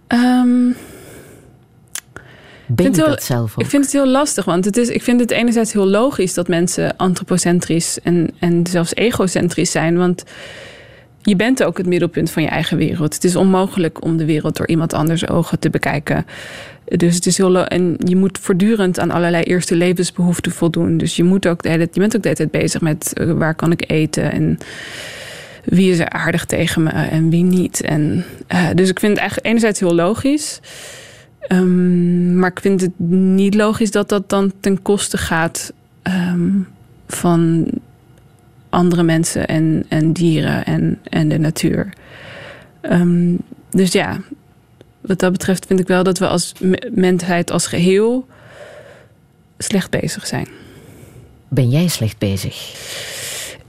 Um, ben je dat zelf ook? Ik vind het heel lastig, want het is, ik vind het enerzijds heel logisch dat mensen antropocentrisch en, en zelfs egocentrisch zijn. Want je bent ook het middelpunt van je eigen wereld. Het is onmogelijk om de wereld door iemand anders ogen te bekijken. Dus het is heel. En je moet voortdurend aan allerlei eerste levensbehoeften voldoen. Dus je, moet ook de hele, je bent ook de hele tijd bezig met uh, waar kan ik eten en wie is er aardig tegen me en wie niet. En, uh, dus ik vind het eigenlijk enerzijds heel logisch. Um, maar ik vind het niet logisch dat dat dan ten koste gaat um, van andere mensen en, en dieren en, en de natuur. Um, dus ja, wat dat betreft vind ik wel dat we als mensheid als geheel slecht bezig zijn. Ben jij slecht bezig?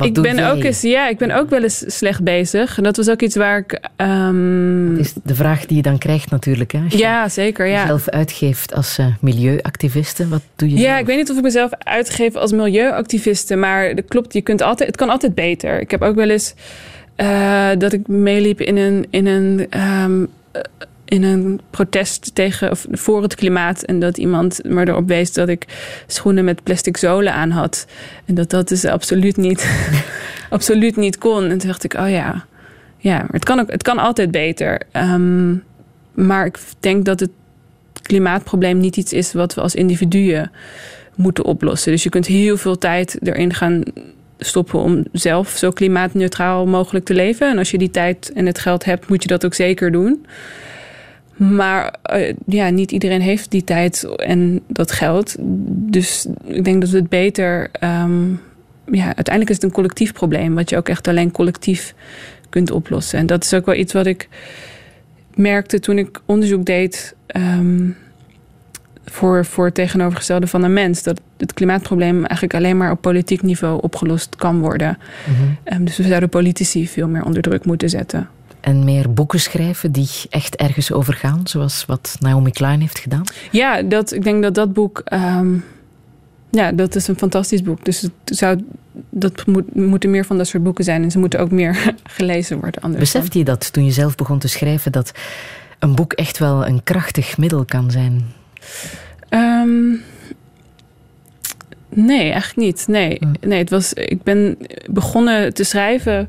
Ik ben ook eens, ja, ik ben ook wel eens slecht bezig. En dat was ook iets waar ik. Um... Dat is de vraag die je dan krijgt, natuurlijk. Hè? Als je ja, zeker. Ja. Jezelf uitgeeft als uh, milieuactiviste. Wat doe je? Ja, zelf? ik weet niet of ik mezelf uitgeef als milieuactiviste, maar dat klopt. Je kunt altijd, het kan altijd beter. Ik heb ook wel eens uh, dat ik meeliep in een, in een um, in een protest tegen of voor het klimaat. En dat iemand me erop wees dat ik schoenen met plastic zolen aan had. En dat dat dus absoluut niet, absoluut niet kon. En toen dacht ik, oh ja, ja het, kan ook, het kan altijd beter. Um, maar ik denk dat het klimaatprobleem niet iets is wat we als individuen moeten oplossen. Dus je kunt heel veel tijd erin gaan stoppen om zelf zo klimaatneutraal mogelijk te leven. En als je die tijd en het geld hebt, moet je dat ook zeker doen. Maar uh, ja, niet iedereen heeft die tijd en dat geld. Dus ik denk dat we het beter. Um, ja, uiteindelijk is het een collectief probleem, wat je ook echt alleen collectief kunt oplossen. En dat is ook wel iets wat ik merkte toen ik onderzoek deed um, voor, voor het tegenovergestelde van een mens. Dat het klimaatprobleem eigenlijk alleen maar op politiek niveau opgelost kan worden. Mm -hmm. um, dus we zouden politici veel meer onder druk moeten zetten en meer boeken schrijven die echt ergens over gaan, zoals wat Naomi Klein heeft gedaan? Ja, dat, ik denk dat dat boek. Um, ja, dat is een fantastisch boek. Dus het zou, dat moet, moeten meer van dat soort boeken zijn en ze moeten ook meer gelezen worden. Anders Besefte je dat toen je zelf begon te schrijven, dat een boek echt wel een krachtig middel kan zijn? Um, nee, eigenlijk niet. Nee, nee het was, ik ben begonnen te schrijven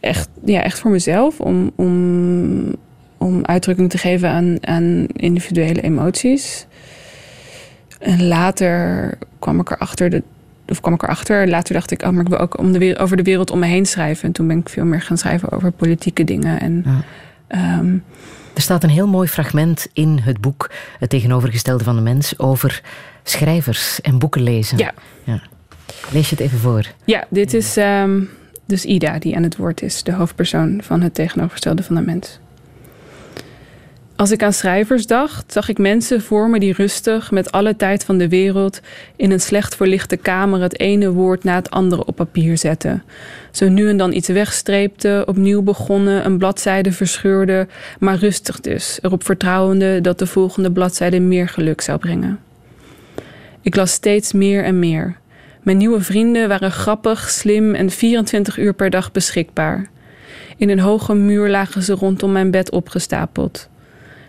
echt, ja, echt voor mezelf. Om, om, om uitdrukking te geven aan, aan individuele emoties. En later kwam ik erachter, de, of kwam ik erachter, later dacht ik, oh, maar ik wil ook om de, over de wereld om me heen schrijven. En toen ben ik veel meer gaan schrijven over politieke dingen. En, ja. um, er staat een heel mooi fragment in het boek Het tegenovergestelde van de mens over schrijvers en boeken lezen. Ja. ja. Lees je het even voor? Ja, dit is. Um, dus Ida die aan het woord is, de hoofdpersoon van het tegenovergestelde van de mens. Als ik aan schrijvers dacht, zag ik mensen voor me die rustig, met alle tijd van de wereld, in een slecht verlichte kamer het ene woord na het andere op papier zetten. Zo nu en dan iets wegstreepten, opnieuw begonnen, een bladzijde verscheurde, maar rustig dus, erop vertrouwende dat de volgende bladzijde meer geluk zou brengen. Ik las steeds meer en meer. Mijn nieuwe vrienden waren grappig, slim en 24 uur per dag beschikbaar. In een hoge muur lagen ze rondom mijn bed opgestapeld.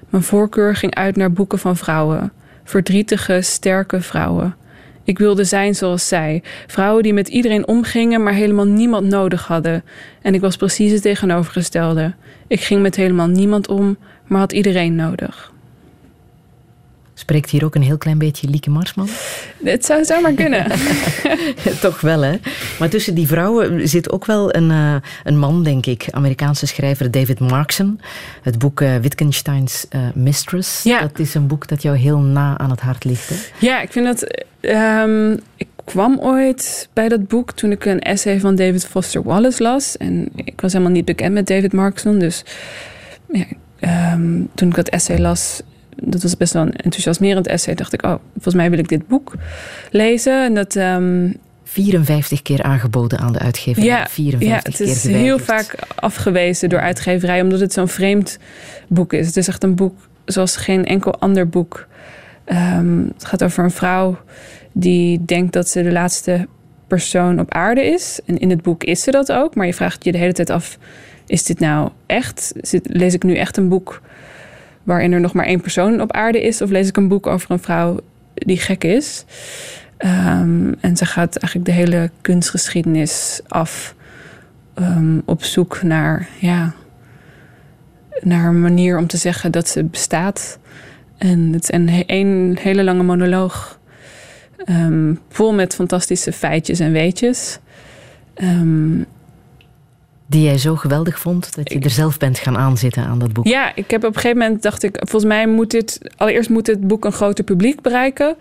Mijn voorkeur ging uit naar boeken van vrouwen. Verdrietige, sterke vrouwen. Ik wilde zijn zoals zij. Vrouwen die met iedereen omgingen, maar helemaal niemand nodig hadden. En ik was precies het tegenovergestelde. Ik ging met helemaal niemand om, maar had iedereen nodig. Spreekt hier ook een heel klein beetje Lieke Marsman? Het zou zomaar kunnen. Toch wel, hè? Maar tussen die vrouwen zit ook wel een, uh, een man, denk ik. Amerikaanse schrijver David Markson. Het boek uh, Wittgensteins uh, Mistress. Ja. Dat is een boek dat jou heel na aan het hart ligt, hè? Ja, ik vind dat... Um, ik kwam ooit bij dat boek toen ik een essay van David Foster Wallace las. En ik was helemaal niet bekend met David Markson, dus... Ja, um, toen ik dat essay las, dat was best wel een enthousiasmerend essay. Dacht ik, oh, volgens mij wil ik dit boek lezen. En dat. Um, 54 keer aangeboden aan de uitgeverij. Ja, 54 ja het is heel vaak afgewezen door uitgeverij, omdat het zo'n vreemd boek is. Het is echt een boek zoals geen enkel ander boek. Um, het gaat over een vrouw die denkt dat ze de laatste persoon op aarde is. En in het boek is ze dat ook. Maar je vraagt je de hele tijd af: is dit nou echt? Lees ik nu echt een boek waarin er nog maar één persoon op aarde is? Of lees ik een boek over een vrouw die gek is? Um, en ze gaat eigenlijk de hele kunstgeschiedenis af ehm, op zoek naar, ja, naar een manier om te zeggen dat ze bestaat. En het is een, een hele lange monoloog. Um, vol met fantastische feitjes en weetjes. Die jij zo geweldig vond dat je er zelf bent gaan aanzitten aan dat boek. Ja, ik heb op een gegeven moment dacht ik, volgens mij moet dit allereerst moet het boek een groter publiek bereiken.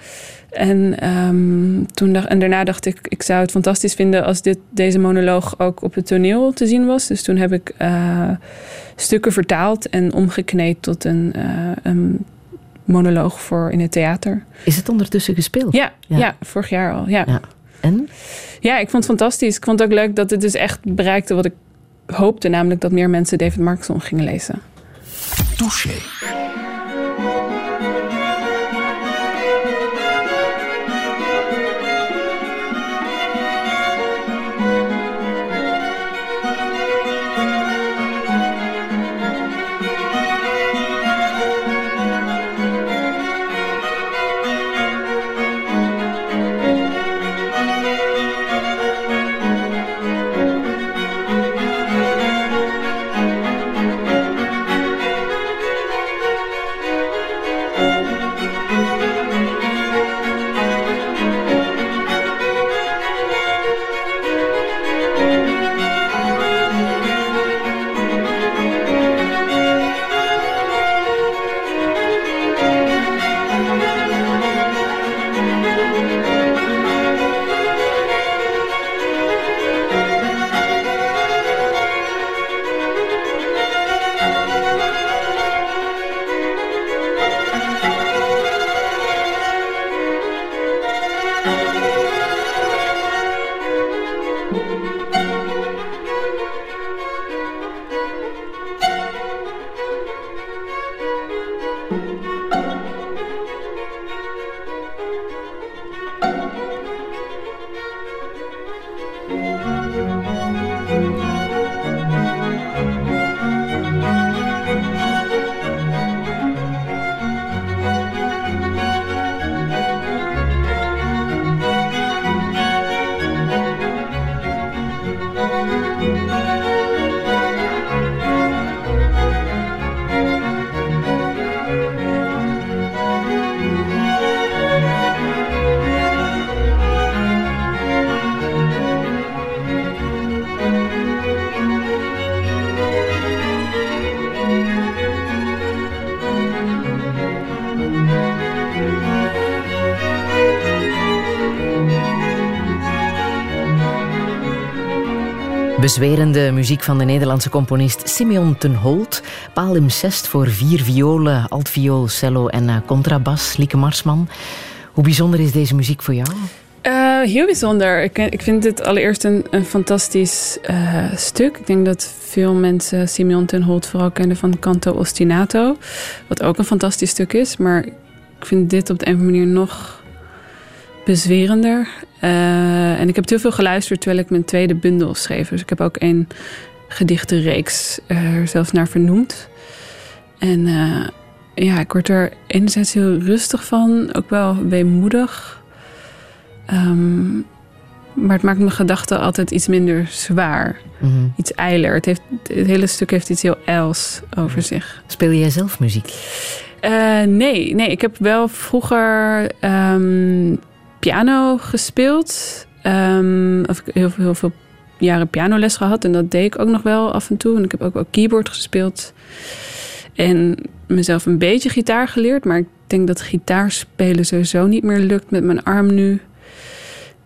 En, um, toen dacht, en daarna dacht ik, ik zou het fantastisch vinden als dit, deze monoloog ook op het toneel te zien was. Dus toen heb ik uh, stukken vertaald en omgekneed tot een, uh, een monoloog voor in het theater. Is het ondertussen gespeeld? Ja, ja. ja vorig jaar al. Ja. ja. En? Ja, ik vond het fantastisch. Ik vond het ook leuk dat het dus echt bereikte wat ik hoopte namelijk dat meer mensen David Markson gingen lezen. Touché. Bezwerende muziek van de Nederlandse componist Simeon ten Holt. Palimpsest voor vier violen, altviool, cello en uh, contrabas. Lieke Marsman. Hoe bijzonder is deze muziek voor jou? Uh, heel bijzonder. Ik, ik, vind dit allereerst een, fantastisch stuk. Ik denk dat veel mensen Simeon ten Holt vooral kennen van Canto Ostinato. Wat ook een fantastisch stuk is. Maar ik vind dit op de een of andere manier nog bezwerender. Uh, en ik heb heel veel geluisterd terwijl ik mijn tweede bundel schreef. Dus ik heb ook een gedichtenreeks er zelfs naar vernoemd. En uh, ja, ik word er enerzijds heel rustig van, ook wel weemoedig. Um, maar het maakt mijn gedachten altijd iets minder zwaar. Mm -hmm. Iets eiler. Het, heeft, het hele stuk heeft iets heel ijls over zich. Speel jij zelf muziek? Uh, nee, nee, ik heb wel vroeger um, piano gespeeld. Um, of ik heel, heel veel jaren pianoles gehad. En dat deed ik ook nog wel af en toe. En ik heb ook wel keyboard gespeeld. En mezelf een beetje gitaar geleerd. Maar ik denk dat gitaarspelen sowieso niet meer lukt met mijn arm nu.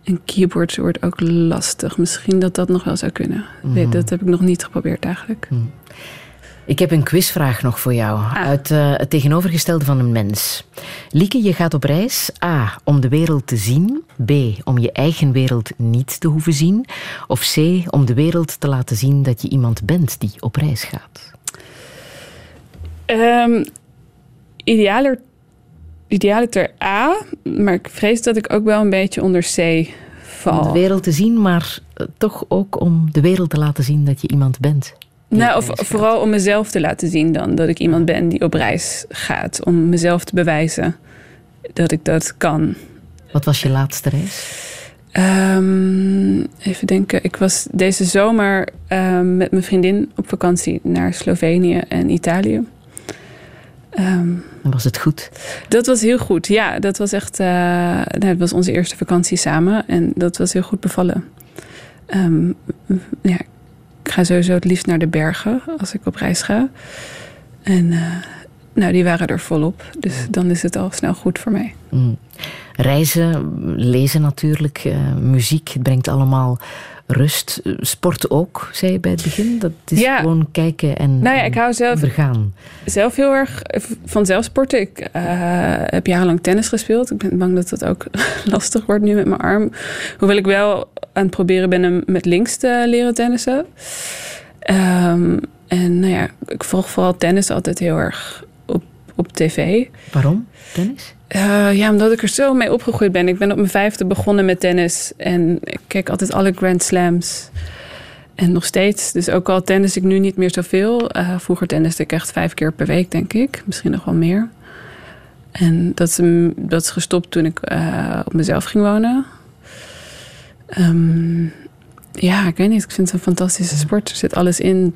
En keyboard wordt ook lastig. Misschien dat dat nog wel zou kunnen. Mm Dat heb ik nog niet geprobeerd eigenlijk. Mm. Ik heb een quizvraag nog voor jou. Ah. Uit uh, het tegenovergestelde van een mens. Lieke, je gaat op reis. A. Om de wereld te zien. B. Om je eigen wereld niet te hoeven zien. Of C. Om de wereld te laten zien dat je iemand bent die op reis gaat. Um, idealer, idealiter A. Maar ik vrees dat ik ook wel een beetje onder C val. Om de wereld te zien, maar toch ook om de wereld te laten zien dat je iemand bent. Nou, of vooral om mezelf te laten zien dan. Dat ik iemand ben die op reis gaat. Om mezelf te bewijzen dat ik dat kan. Wat was je laatste reis? Um, even denken. Ik was deze zomer um, met mijn vriendin op vakantie naar Slovenië en Italië. Um, was het goed? Dat was heel goed. Ja, dat was echt. Uh, nou, het was onze eerste vakantie samen en dat was heel goed bevallen. ja, ik ga sowieso het liefst naar de bergen als ik op reis ga. En uh, nou, die waren er volop. Dus dan is het al snel goed voor mij. Mm. Reizen, lezen natuurlijk, uh, muziek, het brengt allemaal rust. Sport ook, zei je bij het begin? Dat is ja. gewoon kijken en, nou ja, ik hou zelf, vergaan. Zelf heel erg van zelfsporten. Ik uh, heb jarenlang tennis gespeeld. Ik ben bang dat dat ook lastig wordt nu met mijn arm. Hoewel ik wel aan het proberen ben om met links te leren tennissen. Um, en nou ja, ik volg vooral tennis altijd heel erg op, op tv. Waarom tennis? Uh, ja, omdat ik er zo mee opgegroeid ben. Ik ben op mijn vijfde begonnen met tennis. En ik kijk altijd alle Grand Slams. En nog steeds. Dus ook al tennis ik nu niet meer zoveel. Uh, vroeger tenniste ik echt vijf keer per week, denk ik. Misschien nog wel meer. En dat is, dat is gestopt toen ik uh, op mezelf ging wonen. Um, ja, ik weet niet. Ik vind het een fantastische sport. Er zit alles in.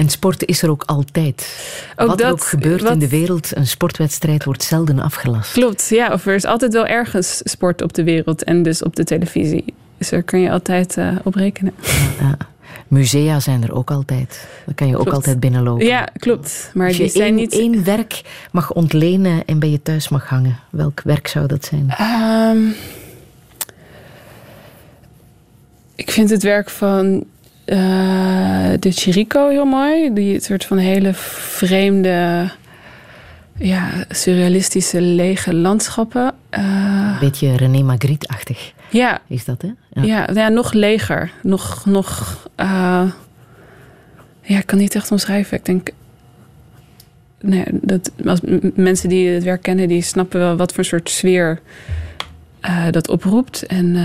En sport is er ook altijd. Ook wat er ook gebeurt in de wereld, een sportwedstrijd wordt zelden afgelast. Klopt, ja. Of er is altijd wel ergens sport op de wereld en dus op de televisie. Dus daar kun je altijd uh, op rekenen. Ja, Musea zijn er ook altijd. Daar kan je ook altijd binnenlopen. Ja, klopt. Maar Als die je zijn één, niet... één werk mag ontlenen en bij je thuis mag hangen, welk werk zou dat zijn? Um, ik vind het werk van uh, de Chirico heel mooi. Die soort van hele vreemde, ja, surrealistische, lege landschappen. Uh, Beetje René Magritte-achtig. Ja. Is dat, hè? Ja, ja, ja nog leger. Nog, nog uh, ja, ik kan niet echt omschrijven. Ik denk, nee, dat, als mensen die het werk kennen, die snappen wel wat voor soort sfeer dat oproept. En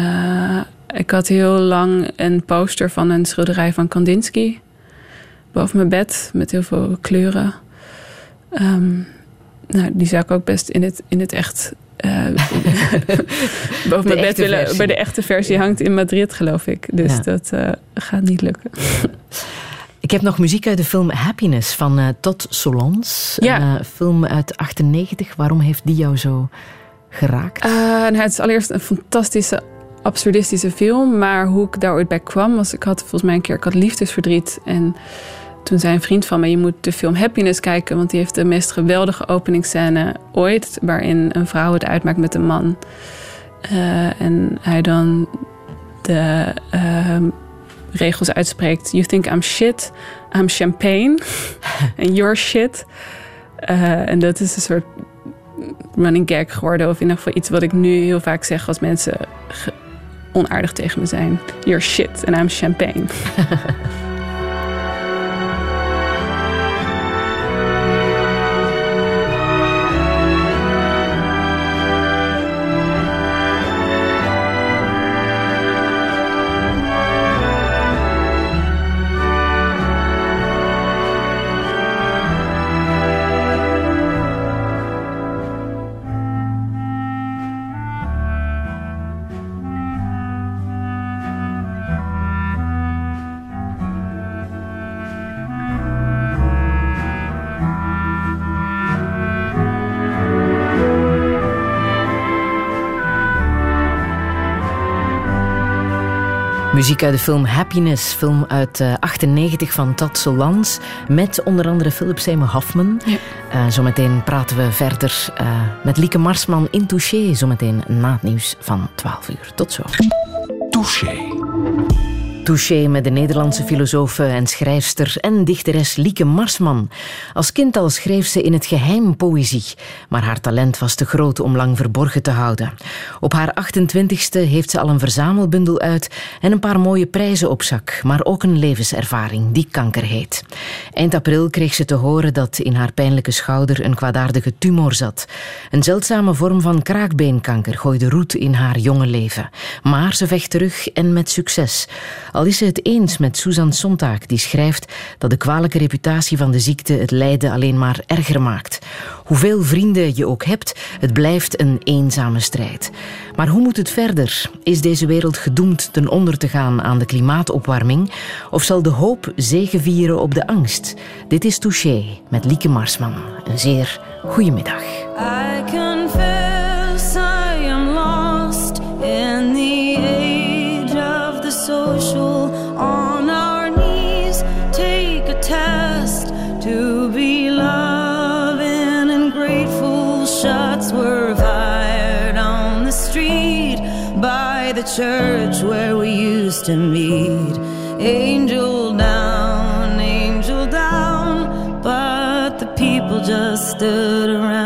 ik had heel lang een poster van een schilderij van Kandinsky boven mijn bed met heel veel kleuren. Um, nou, die zou ik ook best in het, in het echt uh, boven mijn bed willen. Bij de echte versie hangt in Madrid, geloof ik. Dus dat gaat niet lukken. Ik heb nog muziek uit de film Happiness van Todd Solondz. Ja. Een film uit 98. Waarom heeft die jou zo geraakt? nou, het is allereerst een fantastische absurdistische film. Maar hoe ik daar ooit bij kwam, was ik had volgens mij een keer ik had liefdesverdriet. En toen zei een vriend van me: Je moet de film Happiness kijken, want die heeft de meest geweldige openingsscène ooit. Waarin een vrouw het uitmaakt met een man. Uh, en hij dan de uh, regels uitspreekt: You think I'm shit, I'm champagne. and you're shit. Uh, en dat is een soort running gag geworden. Of in ieder geval iets wat ik nu heel vaak zeg als mensen onaardig tegen me zijn. You're shit and I'm champagne. Muziek uit de film Happiness, film uit uh, 98 van Tad Solans, met onder andere Philip Seymour Hoffman. Ja. Uh, zometeen praten we verder uh, met Lieke Marsman in Touché, zometeen na het nieuws van 12 uur. Tot zo. Touché. Touché met de Nederlandse filosoof en schrijfster en dichteres Lieke Marsman. Als kind al schreef ze in het geheim poëzie, maar haar talent was te groot om lang verborgen te houden. Op haar 28ste heeft ze al een verzamelbundel uit en een paar mooie prijzen op zak, maar ook een levenservaring die kanker heet. Eind april kreeg ze te horen dat in haar pijnlijke schouder een kwaadaardige tumor zat. Een zeldzame vorm van kraakbeenkanker gooide roet in haar jonge leven. Maar ze vecht terug en met succes. Al is ze het eens met Susan Sontag, die schrijft dat de kwalijke reputatie van de ziekte het lijden alleen maar erger maakt. Hoeveel vrienden je ook hebt, het blijft een eenzame strijd. Maar hoe moet het verder? Is deze wereld gedoemd ten onder te gaan aan de klimaatopwarming? Of zal de hoop zegevieren op de angst? Dit is Touché met Lieke Marsman. Een zeer goede middag. Church where we used to meet. Angel down, angel down, but the people just stood around.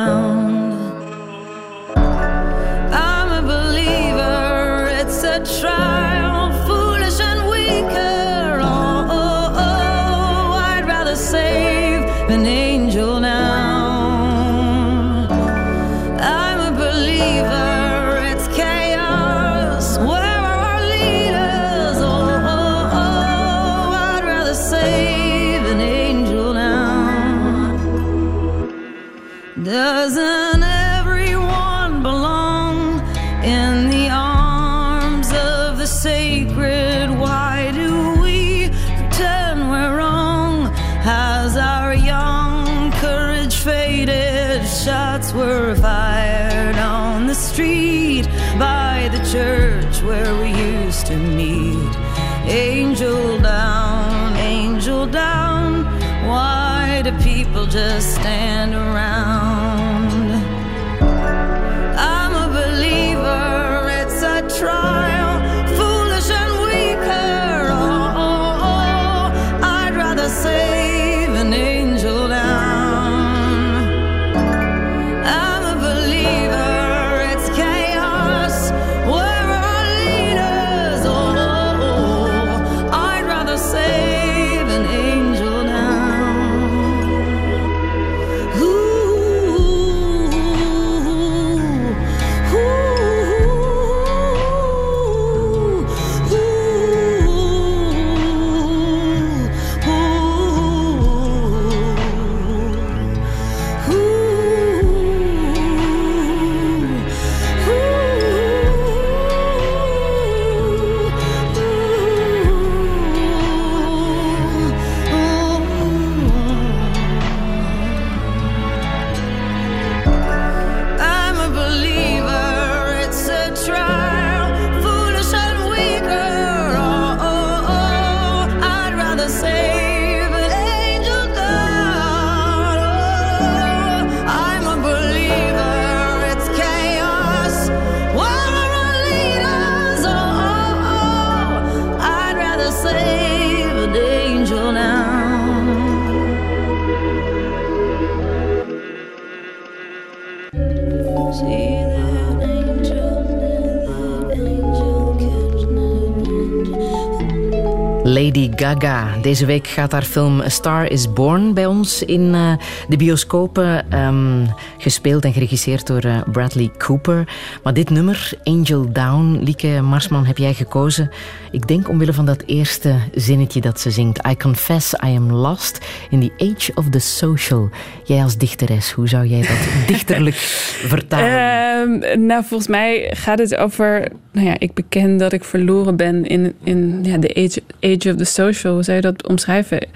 Deze week gaat haar film A Star is Born bij ons in eh, de bioscopen. ehm, gespeeld en geregisseerd door eh, Bradley Cooper. Maar dit nummer, Angel Down, Lieke Marsman, heb jij gekozen. Ik denk omwille van dat eerste zinnetje dat ze zingt. I confess I am lost in the age of the social. Jij als dichteres, hoe zou jij dat dichterlijk vertalen? Ehm, nou, volgens mij gaat het over. Nou ja, ik beken dat ik verloren ben in, in ja, de age, age of the social. Hoe zou je dat omschrijven?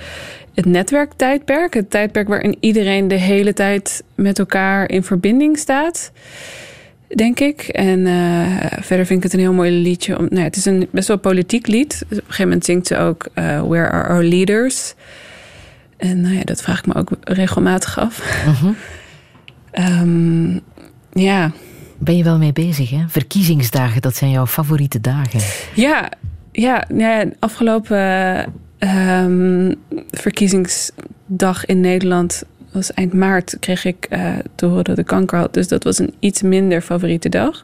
Het netwerktijdperk. Het tijdperk waarin iedereen de hele tijd met elkaar in verbinding staat. Denk ik. En eh, verder vind ik het een heel mooi liedje. Om, nou ja, het is een best wel politiek lied. Op een gegeven moment zingt ze ook eh, Where are our leaders? En nou ja, dat vraag ik me ook regelmatig af. Ehm, ja, Ben je wel mee bezig, hè? Verkiezingsdagen, dat zijn jouw favoriete dagen. Ja, ja, ja afgelopen ehm, verkiezingsdag in Nederland was eind maart, kreeg ik eh, te horen dat ik kanker had. Dus dat was een iets minder favoriete dag.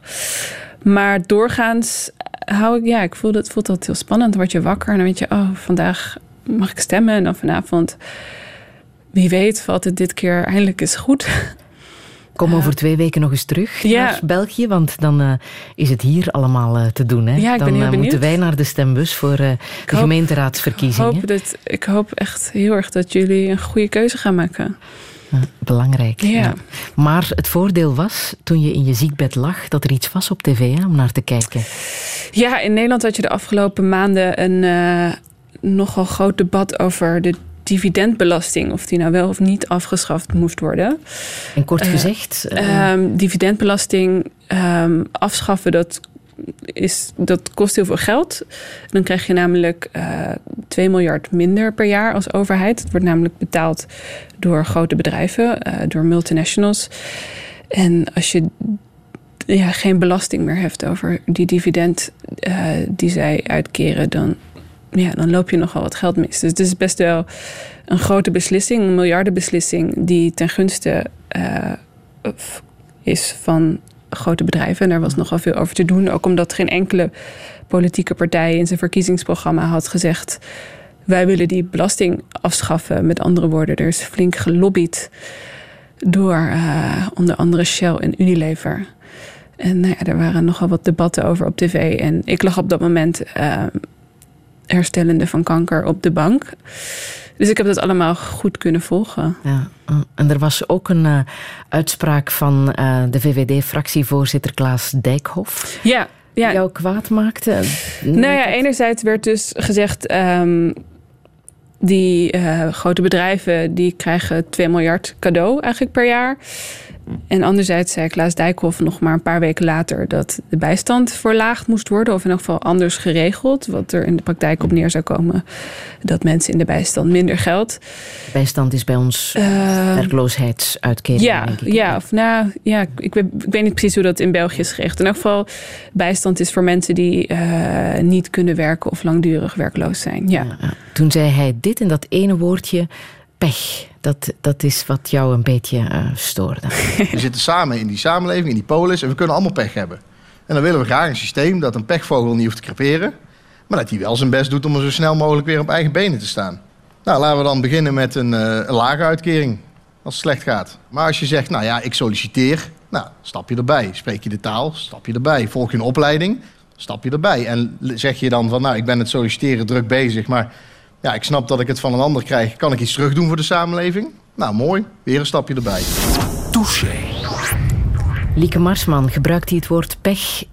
Maar doorgaans hou ik, ja, ik voel dat, voelt dat heel spannend. Dan word je wakker en dan weet je, oh, vandaag mag ik stemmen. En dan vanavond, wie weet, valt het dit keer eindelijk eens goed. Kom over twee weken nog eens terug naar België, want dan uh, is het hier allemaal uh, te doen. Hè? Ja, dan ben moeten wij naar de stembus voor de hoop, gemeenteraadsverkiezingen. Ik hoop, dat, ik hoop echt heel erg dat jullie een goede keuze gaan maken. belangrijk. Ja. Maar het voordeel was, toen je in je ziekbed lag, dat er iets was op tv hè, om naar te kijken. Ja, in Nederland had je de afgelopen maanden een nogal groot debat over de dividendbelasting, of die nou wel of niet afgeschaft moest worden. En kort uh, gezegd? Uh, um, dividendbelasting um, afschaffen, dat, is, dat kost heel veel geld. Dan krijg je namelijk uh, 2 miljard minder per jaar als overheid. Het wordt namelijk betaald door grote bedrijven, uh, door multinationals. En als je ja, geen belasting meer hebt over die dividend uh, die zij uitkeren, dan ja, dan loop je nogal wat geld mis. Dus het is best wel een grote beslissing, een miljardenbeslissing, die ten gunste uh, is van grote bedrijven. En daar was nogal veel over te doen. Ook omdat geen enkele politieke partij in zijn verkiezingsprogramma had gezegd. Wij willen die belasting afschaffen. Met andere woorden, er is flink gelobbyd door uh, onder andere Shell en Unilever. En nou ja, er waren nogal wat debatten over op tv. En ik lag op dat moment uh, herstellende van kanker op de bank. Dus ik heb dat allemaal goed kunnen volgen. Ja, en er was ook een uh, uitspraak van uh, de VVD-fractievoorzitter Klaas Dijkhoff. Ja, ja. Die jou kwaad maakte. Nou ja, enerzijds werd dus gezegd... Um, die uh, grote bedrijven die krijgen 2 miljard cadeau eigenlijk per jaar. En anderzijds zei Klaas Dijkhoff nog maar een paar weken later dat de bijstand verlaagd moest worden, of in elk geval anders geregeld. Wat er in de praktijk op neer zou komen dat mensen in de bijstand minder geld. Bijstand is bij ons uh, werkloosheidsuitkering. Ja, denk ik. ja, of nou ja, ik weet, ik weet niet precies hoe dat in België is geregeld. In elk geval, bijstand is voor mensen die uh, niet kunnen werken of langdurig werkloos zijn. Ja. ja. Toen zei hij dit en dat ene woordje pech. Dat, dat is wat jou een beetje uh, stoorde. We zitten samen in die samenleving, in die polis, en we kunnen allemaal pech hebben. En dan willen we graag een systeem dat een pechvogel niet hoeft te creperen, maar dat hij wel zijn best doet om er zo snel mogelijk weer op eigen benen te staan. Nou, laten we dan beginnen met een, een lage uitkering als het slecht gaat. Maar als je zegt, nou ja, ik solliciteer, nou, stap je erbij. Spreek je de taal, stap je erbij. Volg je een opleiding, stap je erbij. En zeg je dan van, nou, ik ben het solliciteren druk bezig, maar ja, ik snap dat ik het van een ander krijg. Kan ik iets terug doen voor de samenleving? Nou, mooi. Weer een stapje erbij. Touché. Lieke Marsman, gebruikt hij het woord pech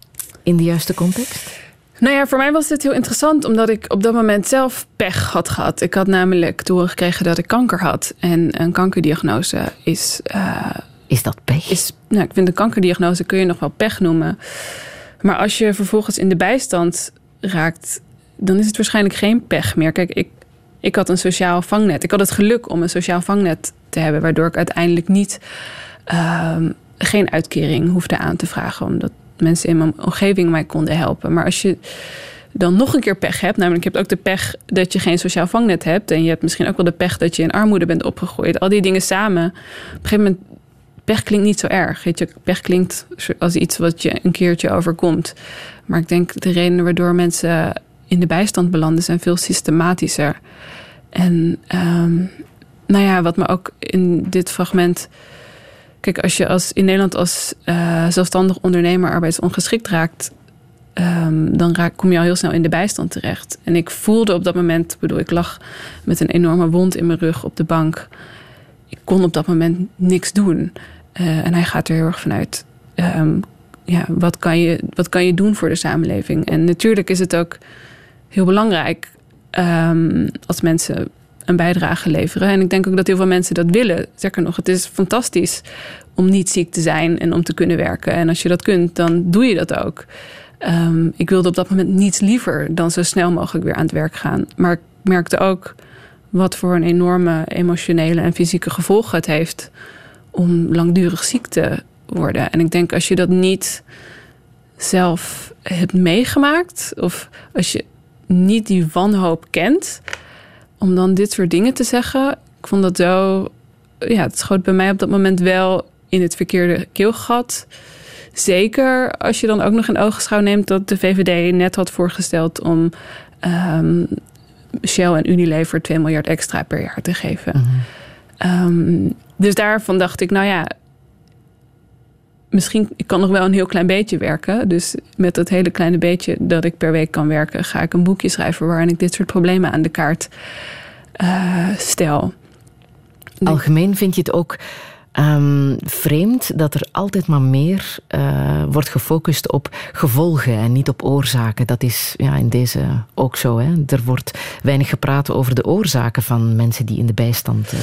in de juiste context? Nou ja, voor mij was dit heel interessant, omdat ik op dat moment zelf pech had gehad. Ik had namelijk doorgekregen dat ik kanker had. En een kankerdiagnose is. Uh, is dat pech? Is, nou, ik vind een kankerdiagnose kun je nog wel pech noemen. Maar als je vervolgens in de bijstand raakt, dan is het waarschijnlijk geen pech meer. Kijk, ik, ik had een sociaal vangnet. Ik had het geluk om een sociaal vangnet te hebben, waardoor ik uiteindelijk niet uh, geen uitkering hoefde aan te vragen, omdat mensen in mijn omgeving mij konden helpen. Maar als je dan nog een keer pech hebt, namelijk je hebt ook de pech dat je geen sociaal vangnet hebt en je hebt misschien ook wel de pech dat je in armoede bent opgegroeid. Al die dingen samen. Op een gegeven moment pech klinkt niet zo erg. Pech klinkt als iets wat je een keertje overkomt. Maar ik denk de redenen waardoor mensen in de bijstand belanden zijn veel systematischer. En um, nou ja, wat me ook in dit fragment. Kijk, als je als, in Nederland als uh, zelfstandig ondernemer arbeidsongeschikt raakt, um, dan raak, kom je al heel snel in de bijstand terecht. En ik voelde op dat moment, bedoel, ik lag met een enorme wond in mijn rug op de bank. Ik kon op dat moment niks doen. Uh, en hij gaat er heel erg vanuit. Um, ja, wat kan, je, wat kan je doen voor de samenleving? En natuurlijk is het ook heel belangrijk um, als mensen een bijdrage leveren. En ik denk ook dat heel veel mensen dat willen. Zeker nog, het is fantastisch om niet ziek te zijn en om te kunnen werken. En als je dat kunt, dan doe je dat ook. Um, ik wilde op dat moment niets liever dan zo snel mogelijk weer aan het werk gaan. Maar ik merkte ook wat voor een enorme emotionele en fysieke gevolgen het heeft om langdurig ziek te worden. En ik denk als je dat niet zelf hebt meegemaakt, of als je niet die wanhoop kent, om dan dit soort dingen te zeggen. Ik vond dat zo. Ja, het schoot bij mij op dat moment wel in het verkeerde keelgat. Zeker als je dan ook nog in ogenschouw neemt dat de VVD net had voorgesteld om um, Shell en Unilever 2 miljard extra per jaar te geven. Mm -hmm. um, dus daarvan dacht ik, nou ja, misschien, ik kan nog wel een heel klein beetje werken. Dus met dat hele kleine beetje dat ik per week kan werken, ga ik een boekje schrijven waarin ik dit soort problemen aan de kaart uh, stel. Algemeen vind je het ook um, vreemd dat er altijd maar meer uh, wordt gefocust op gevolgen en niet op oorzaken. Dat is ja, in deze ook zo. Hè? Er wordt weinig gepraat over de oorzaken van mensen die in de bijstand uh,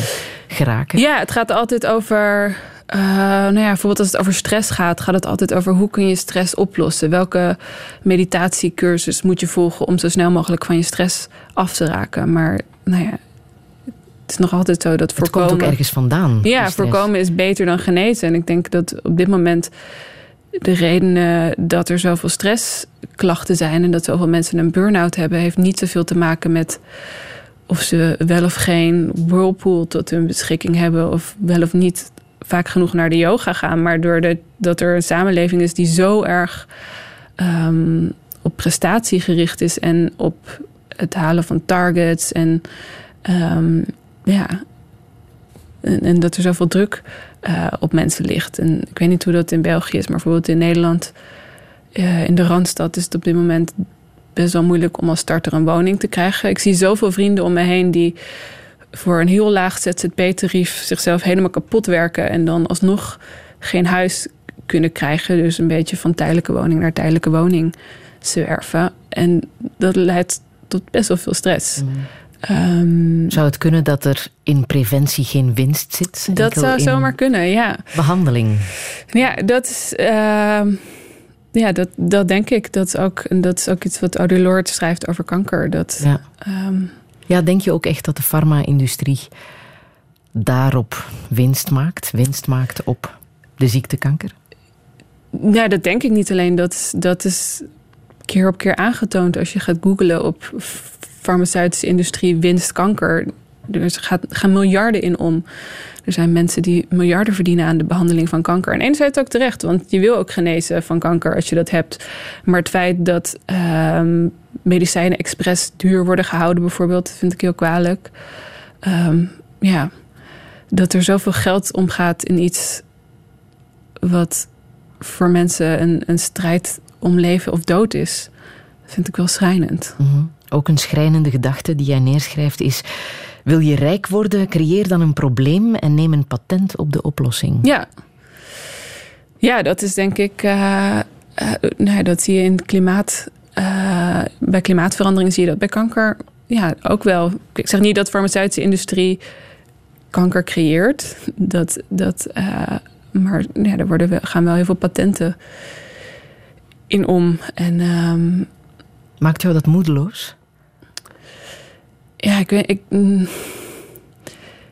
geraken. Ja, het gaat altijd over uh, nou ja, bijvoorbeeld als het over stress gaat, gaat het altijd over hoe kun je stress oplossen. Welke meditatiecursus moet je volgen om zo snel mogelijk van je stress af te raken. Maar nou ja, het is nog altijd zo dat voorkomen... Het komt ook ergens vandaan. Ja, voorkomen is beter dan genezen. En ik denk dat op dit moment de reden dat er zoveel stressklachten zijn... en dat zoveel mensen een burn-out hebben... heeft niet zoveel te maken met of ze wel of geen whirlpool tot hun beschikking hebben... of wel of niet vaak genoeg naar de yoga gaan. Maar doordat dat er een samenleving is die zo erg um, op prestatie gericht is... en op het halen van targets en... Um, ja. En, dat er zoveel druk uh, op mensen ligt. En ik weet niet hoe dat in België is, maar bijvoorbeeld in Nederland, uh, in de Randstad, is het op dit moment best wel moeilijk om als starter een woning te krijgen. Ik zie zoveel vrienden om me heen die voor een heel laag ZZP-tarief zichzelf helemaal kapot werken en dan alsnog geen huis kunnen krijgen. Dus een beetje van tijdelijke woning naar tijdelijke woning zwerven. En dat leidt tot best wel veel stress. Mm. Um, zou het kunnen dat er in preventie geen winst zit? Dat zou zomaar kunnen, ja. Behandeling. Ja, dat is. Uh, ja, dat, dat denk ik. Dat is, ook, dat is ook iets wat Audre schrijft over kanker. Dat, ja. Um, ja, denk je ook echt dat de farma-industrie daarop winst maakt? Winst maakt op de ziekte kanker? Ja, dat denk ik niet alleen. Dat dat is keer op keer aangetoond als je gaat googlen op farmaceutische industrie winst kanker. Er gaat, gaan miljarden in om. Er zijn mensen die miljarden verdienen aan de behandeling van kanker. En enerzijds ook terecht, want je wil ook genezen van kanker als je dat hebt. Maar het feit dat um, medicijnen expres duur worden gehouden, bijvoorbeeld, vind ik heel kwalijk. Um, ja, dat er zoveel geld omgaat in iets wat voor mensen een, een strijd om leven of dood is, vind ik wel schrijnend. -hmm. Ook een schrijnende gedachte die jij neerschrijft is... Wil je rijk worden, creëer dan een probleem en neem een patent op de oplossing. Ja, ja dat is denk ik... Uh, uh, nou, dat zie je in klimaat... Uh, bij klimaatverandering zie je dat bij kanker ja, ook wel. Ik zeg niet dat de farmaceutische industrie kanker creëert. Dat, dat, maar ja, er worden, gaan wel heel veel patenten in om. En, um, Maakt jou dat moedeloos? Ja, ik weet. Ik, mm.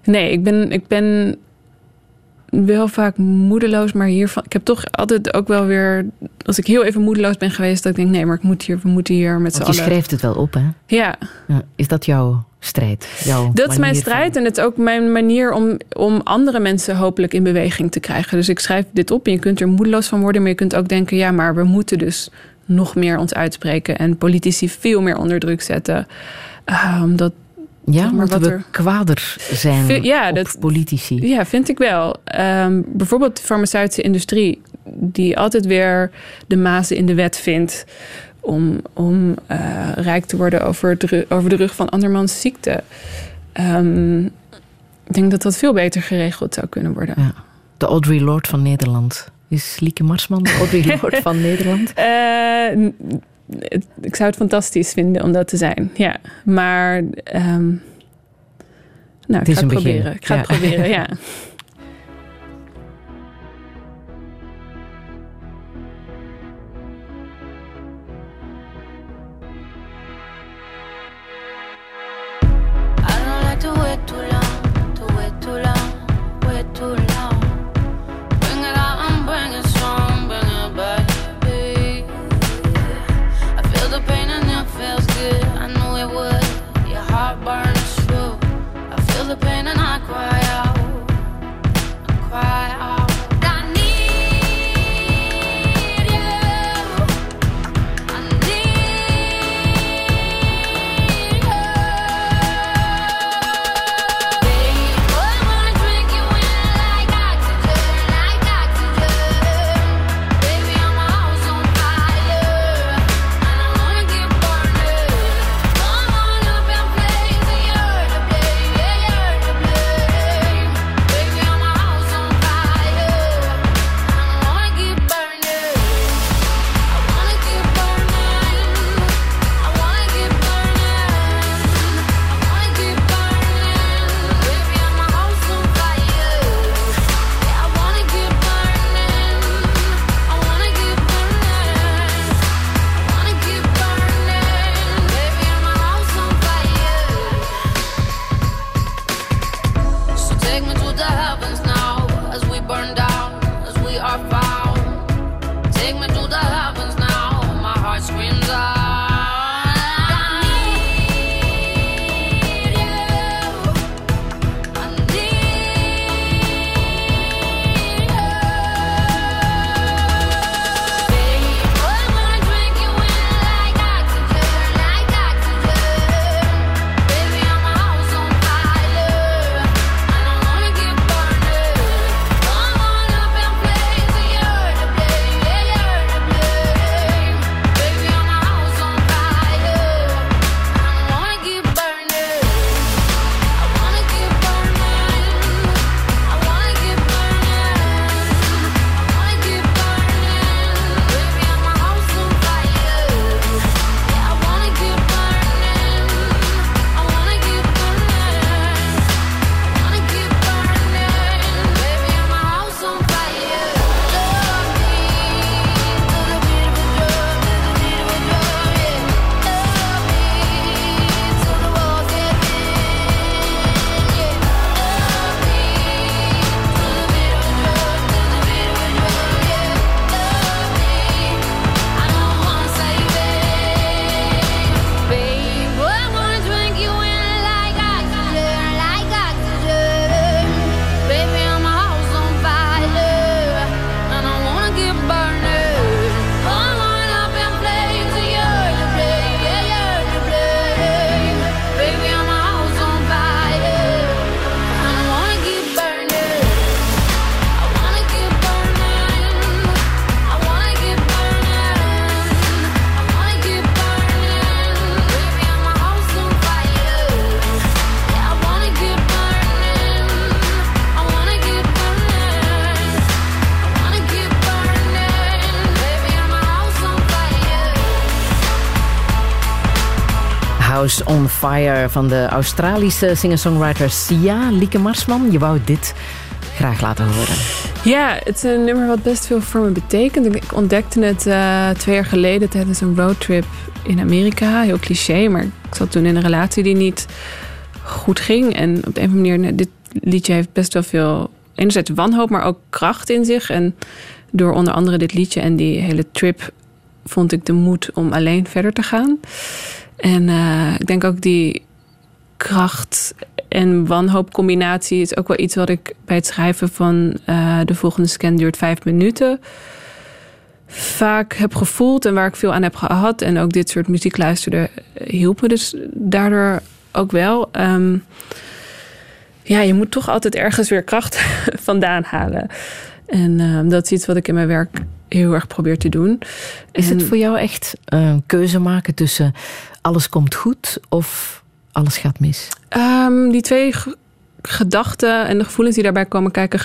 nee, ik ben, ik ben wel vaak moedeloos, maar hiervan. Ik heb toch altijd ook wel weer. Als ik heel even moedeloos ben geweest, dat ik denk: nee, maar ik moet hier, we moeten hier met z'n allen. Je schrijft het wel op, hè? Ja. ja. Is dat jouw strijd? Jouw dat is mijn strijd en het is ook mijn manier om, om andere mensen hopelijk in beweging te krijgen. Dus ik schrijf dit op en je kunt er moedeloos van worden, maar je kunt ook denken: ja, maar we moeten dus nog meer ons uitspreken en politici veel meer onder druk zetten. Um, dat, ja, maar wat we er... kwader zijn ja, dat, politici. Ja, vind ik wel. Um, bijvoorbeeld de farmaceutische industrie, die altijd weer de mazen in de wet vindt om, om uh, rijk te worden over, de, over de rug van andermans ziekte. Um, ik denk dat dat veel beter geregeld zou kunnen worden. Ja. De Audrey Lord van Nederland. Is Lieke Marsman de Audrey Lord van Nederland? Uh, ik zou het fantastisch vinden om dat te zijn. Ja, maar um, nou, ik ga het proberen. Ik ga het proberen, ja. On Fire van de Australische singer-songwriter Sia Lieke Marsman. Je wou dit graag laten horen. Ja, het is een nummer wat best veel voor me betekent. Ik ontdekte het uh, twee jaar geleden tijdens een roadtrip in Amerika. Heel cliché, maar ik zat toen in een relatie die niet goed ging. En op de een of andere manier, dit liedje heeft best wel veel... enerzijds wanhoop, maar ook kracht in zich. En door onder andere dit liedje en die hele trip... vond ik de moed om alleen verder te gaan. En uh, ik denk ook die kracht en wanhoopcombinatie is ook wel iets wat ik bij het schrijven van uh, de volgende scan duurt vijf minuten vaak heb gevoeld en waar ik veel aan heb gehad. En ook dit soort muziek luisterde hielp me dus daardoor ook wel. Um, ja, je moet toch altijd ergens weer kracht vandaan halen. En um, dat is iets wat ik in mijn werk heel erg probeer te doen. Is en, het voor jou echt een keuze maken tussen alles komt goed of alles gaat mis? Um, die twee gedachten en de gevoelens die daarbij komen kijken,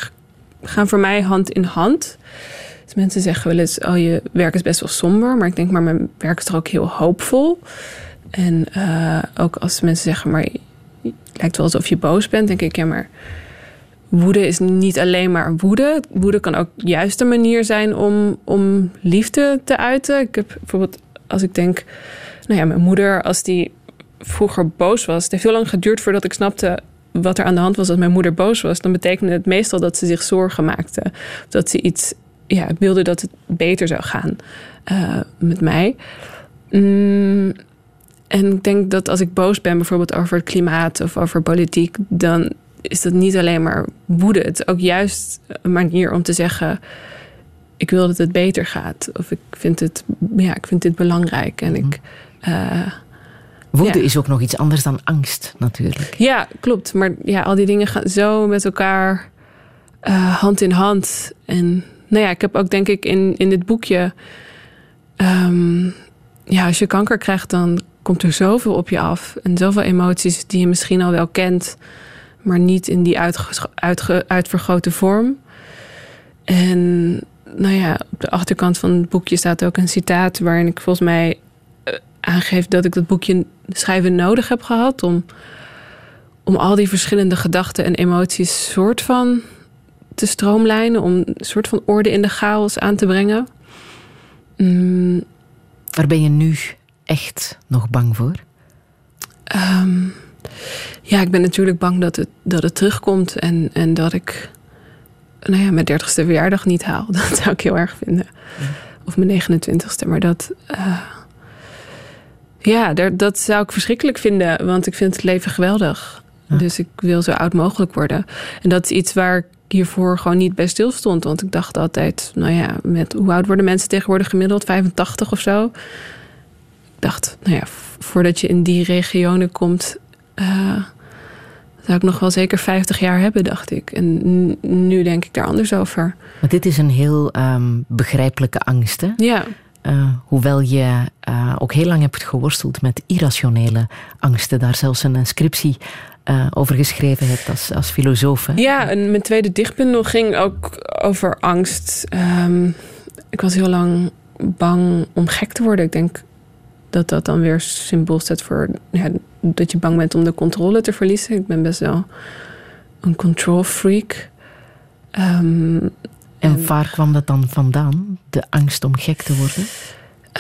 gaan voor mij hand in hand. Dus mensen zeggen wel eens, oh je werk is best wel somber. Maar ik denk, maar mijn werk is toch ook heel hoopvol. En uh, ook als mensen zeggen, maar het lijkt wel alsof je boos bent. denk ik, ja maar woede is niet alleen maar woede. Woede kan ook juist een manier zijn om, om liefde te uiten. Ik heb bijvoorbeeld, als ik denk, nou ja, mijn moeder, als die vroeger boos was. Het heeft heel lang geduurd voordat ik snapte wat er aan de hand was als mijn moeder boos was. Dan betekende het meestal dat ze zich zorgen maakte. Dat ze iets ja, wilde dat het beter zou gaan uh, met mij. Mm, en ik denk dat als ik boos ben, bijvoorbeeld over het klimaat of over politiek, dan is dat niet alleen maar woede. Het is ook juist een manier om te zeggen: ik wil dat het beter gaat. Of ik vind, het, ja, ik vind dit belangrijk. En ik. Uh, Woede is ook nog iets anders dan angst, natuurlijk. Ja, klopt. Maar ja, al die dingen gaan zo met elkaar uh, hand in hand. En nou ja, ik heb ook denk ik in, in dit boekje. Um, ja, als je kanker krijgt, dan komt er zoveel op je af. En zoveel emoties die je misschien al wel kent, maar niet in die uitvergrote vorm. En nou ja, op de achterkant van het boekje staat ook een citaat waarin ik volgens mij uh, aangeef dat ik dat boekje schrijven nodig heb gehad om, om al die verschillende gedachten en emoties soort van te stroomlijnen, om een soort van orde in de chaos aan te brengen. Mm. Waar ben je nu echt nog bang voor? Um, ja, ik ben natuurlijk bang dat het, dat het terugkomt en, en dat ik nou ja, mijn dertigste verjaardag niet haal. Dat zou ik heel erg vinden. Of mijn 29ste. Maar dat. Uh, ja, dat zou ik verschrikkelijk vinden, want ik vind het leven geweldig. Dus ik wil zo oud mogelijk worden. En dat is iets waar ik hiervoor gewoon niet bij stil stond. Want ik dacht altijd, nou ja, met hoe oud worden mensen tegenwoordig gemiddeld? 85 of zo. Ik dacht, nou ja, voordat je in die regionen komt, uh, zou ik nog wel zeker 50 jaar hebben, dacht ik. En nu denk ik daar anders over. Maar dit is een heel um, begrijpelijke angst, hè? Ja. Uh, hoewel je uh, ook heel lang hebt geworsteld met irrationele angsten. Daar zelfs een scriptie uh, over geschreven hebt als, als filosoof. Hè? Ja, en mijn tweede dichtbundel ging ook over angst. Um, ik was heel lang bang om gek te worden. Ik denk dat dat dan weer symbool staat voor ja, dat je bang bent om de controle te verliezen. Ik ben best wel een control freak. Um, en, waar kwam dat dan vandaan, de angst om gek te worden?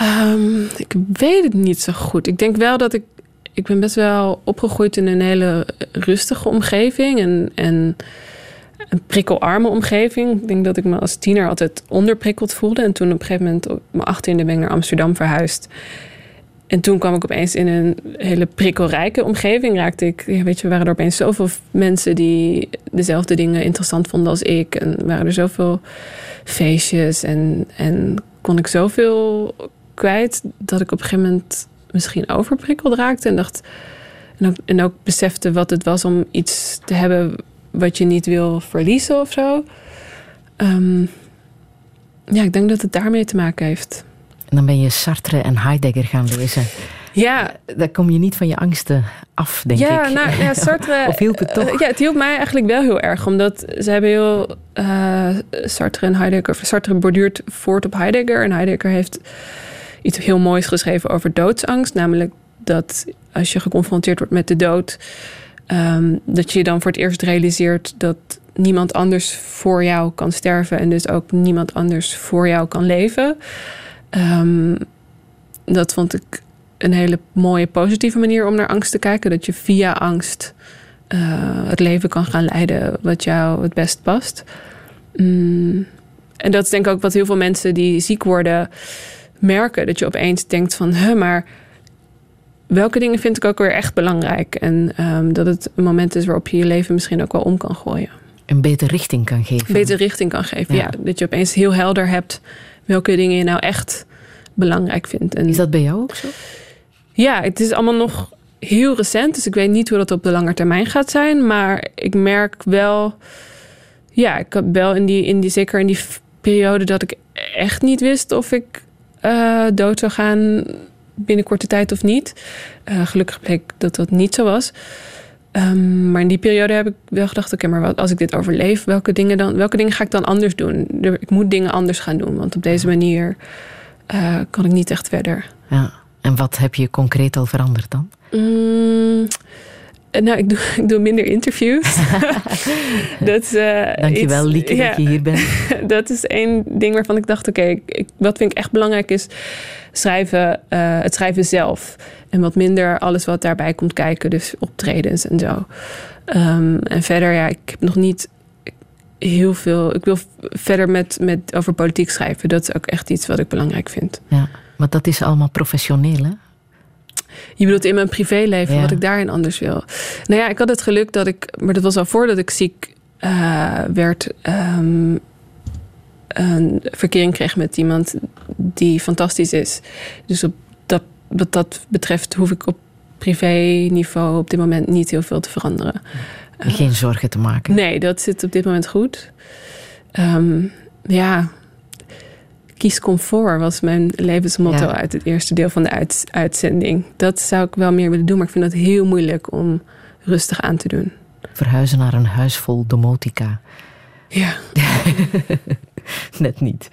Um, ik weet het niet zo goed. Ik denk wel dat ik ik ben best wel opgegroeid in een hele rustige omgeving en, en een prikkelarme omgeving. Ik denk dat ik me als tiener altijd onderprikkeld voelde. En toen op een gegeven moment op mijn achttiende ben ik naar Amsterdam verhuisd. En toen kwam ik opeens in een hele prikkelrijke omgeving. Raakte ik, weet je, waren er opeens zoveel mensen die dezelfde dingen interessant vonden als ik. En waren er zoveel feestjes en, en kon ik zoveel kwijt dat ik op een gegeven moment misschien overprikkeld raakte. En dacht. En ook, en ook besefte wat het was om iets te hebben wat je niet wil verliezen of zo. Um, ja, ik denk dat het daarmee te maken heeft. En dan ben je Sartre en Heidegger gaan lezen. Ja. Daar kom je niet van je angsten af, denk ja, ik. Nou, ja, Sartre... of hielp het toch? ja, het hielp mij eigenlijk wel heel erg. Omdat ze hebben heel... Uh, Sartre en Heidegger... Sartre borduurt voort op Heidegger. En Heidegger heeft iets heel moois geschreven over doodsangst. Namelijk dat als je geconfronteerd wordt met de dood, ehm, dat je dan voor het eerst realiseert dat niemand anders voor jou kan sterven en dus ook niemand anders voor jou kan leven. Ehm, dat vond ik een hele mooie positieve manier om naar angst te kijken. Dat je via angst uh, het leven kan gaan leiden wat jou het best past. Mm, en dat is denk ik ook wat heel veel mensen die ziek worden merken. Dat je opeens denkt van, hè, maar welke dingen vind ik ook weer echt belangrijk? En um, dat het een moment is waarop je je leven misschien ook wel om kan gooien. Een betere richting kan geven. Een betere richting kan geven, ja. Dat je opeens heel helder hebt welke dingen je nou echt belangrijk vindt. En is dat bij jou ook zo? Ja, het is allemaal nog heel recent. Dus ik weet niet hoe dat op de lange termijn gaat zijn. Maar ik merk wel... Ja, ik heb wel in die, in die, zeker in die periode dat ik echt niet wist of ik uh, dood zou gaan binnen korte tijd of niet. Uh, gelukkig bleek dat dat niet zo was. Um, maar in die periode heb ik wel gedacht: oké, okay, maar als ik dit overleef, welke dingen, dan, welke dingen ga ik dan anders doen? Ik moet dingen anders gaan doen, want op deze manier uh, kan ik niet echt verder. Ja. En wat heb je concreet al veranderd dan? Mm, nou, ik doe, ik doe minder interviews. dat, uh, Dankjewel, iets, Lieke, ja, dat je hier bent. dat is één ding waarvan ik dacht... oké, wat vind ik echt belangrijk is schrijven, uh, het schrijven zelf. En wat minder alles wat daarbij komt kijken. Dus optredens en zo. Um, en verder, ja, ik heb nog niet heel veel... Ik wil verder met, met over politiek schrijven. Dat is ook echt iets wat ik belangrijk vind. Ja, maar dat is allemaal professioneel, hè? Je bedoelt in mijn privéleven, wat ik daarin anders wil. Nou ja, ik had het geluk dat ik, maar dat was al voordat ik ziek uh, werd, um, een verkering kreeg met iemand die fantastisch is. Dus op dat, wat dat betreft hoef ik op privé-niveau op dit moment niet heel veel te veranderen. Geen zorgen te maken? Nee, dat zit op dit moment goed. Um, ja, Kies comfort was mijn levensmotto uit het eerste deel van de uitzending. Dat zou ik wel meer willen doen, maar ik vind het heel moeilijk om rustig aan te doen. Verhuizen naar een huis vol domotica. Ja. Net niet.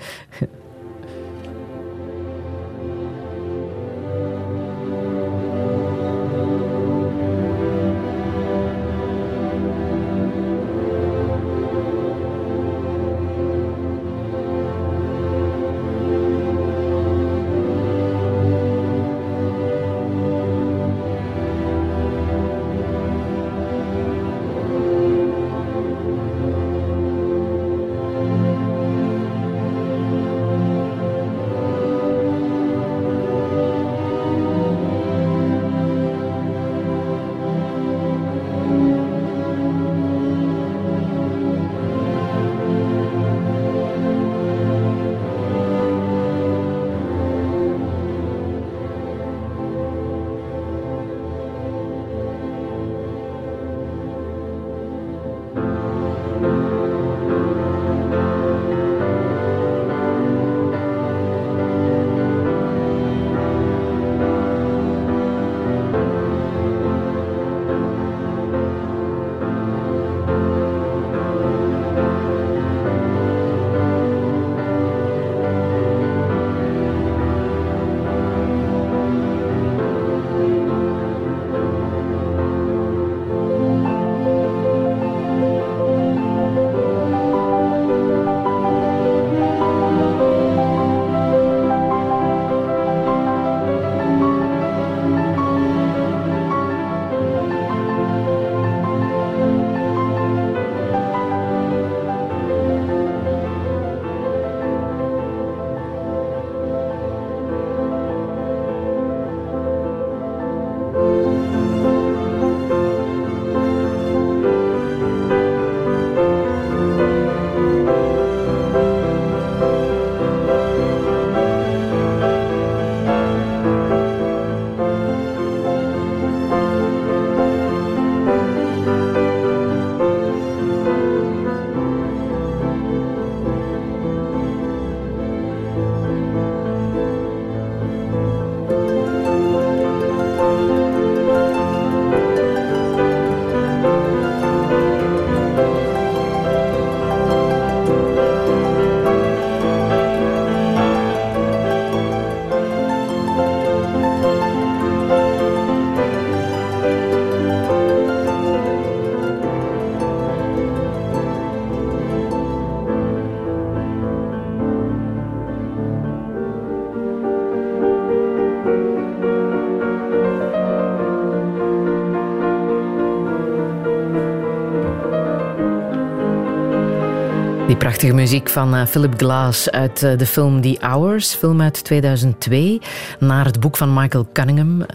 Prachtige muziek van uh, Philip Glass uit uh, de film The Hours, film uit 2002, naar het boek van Michael Cunningham, uh,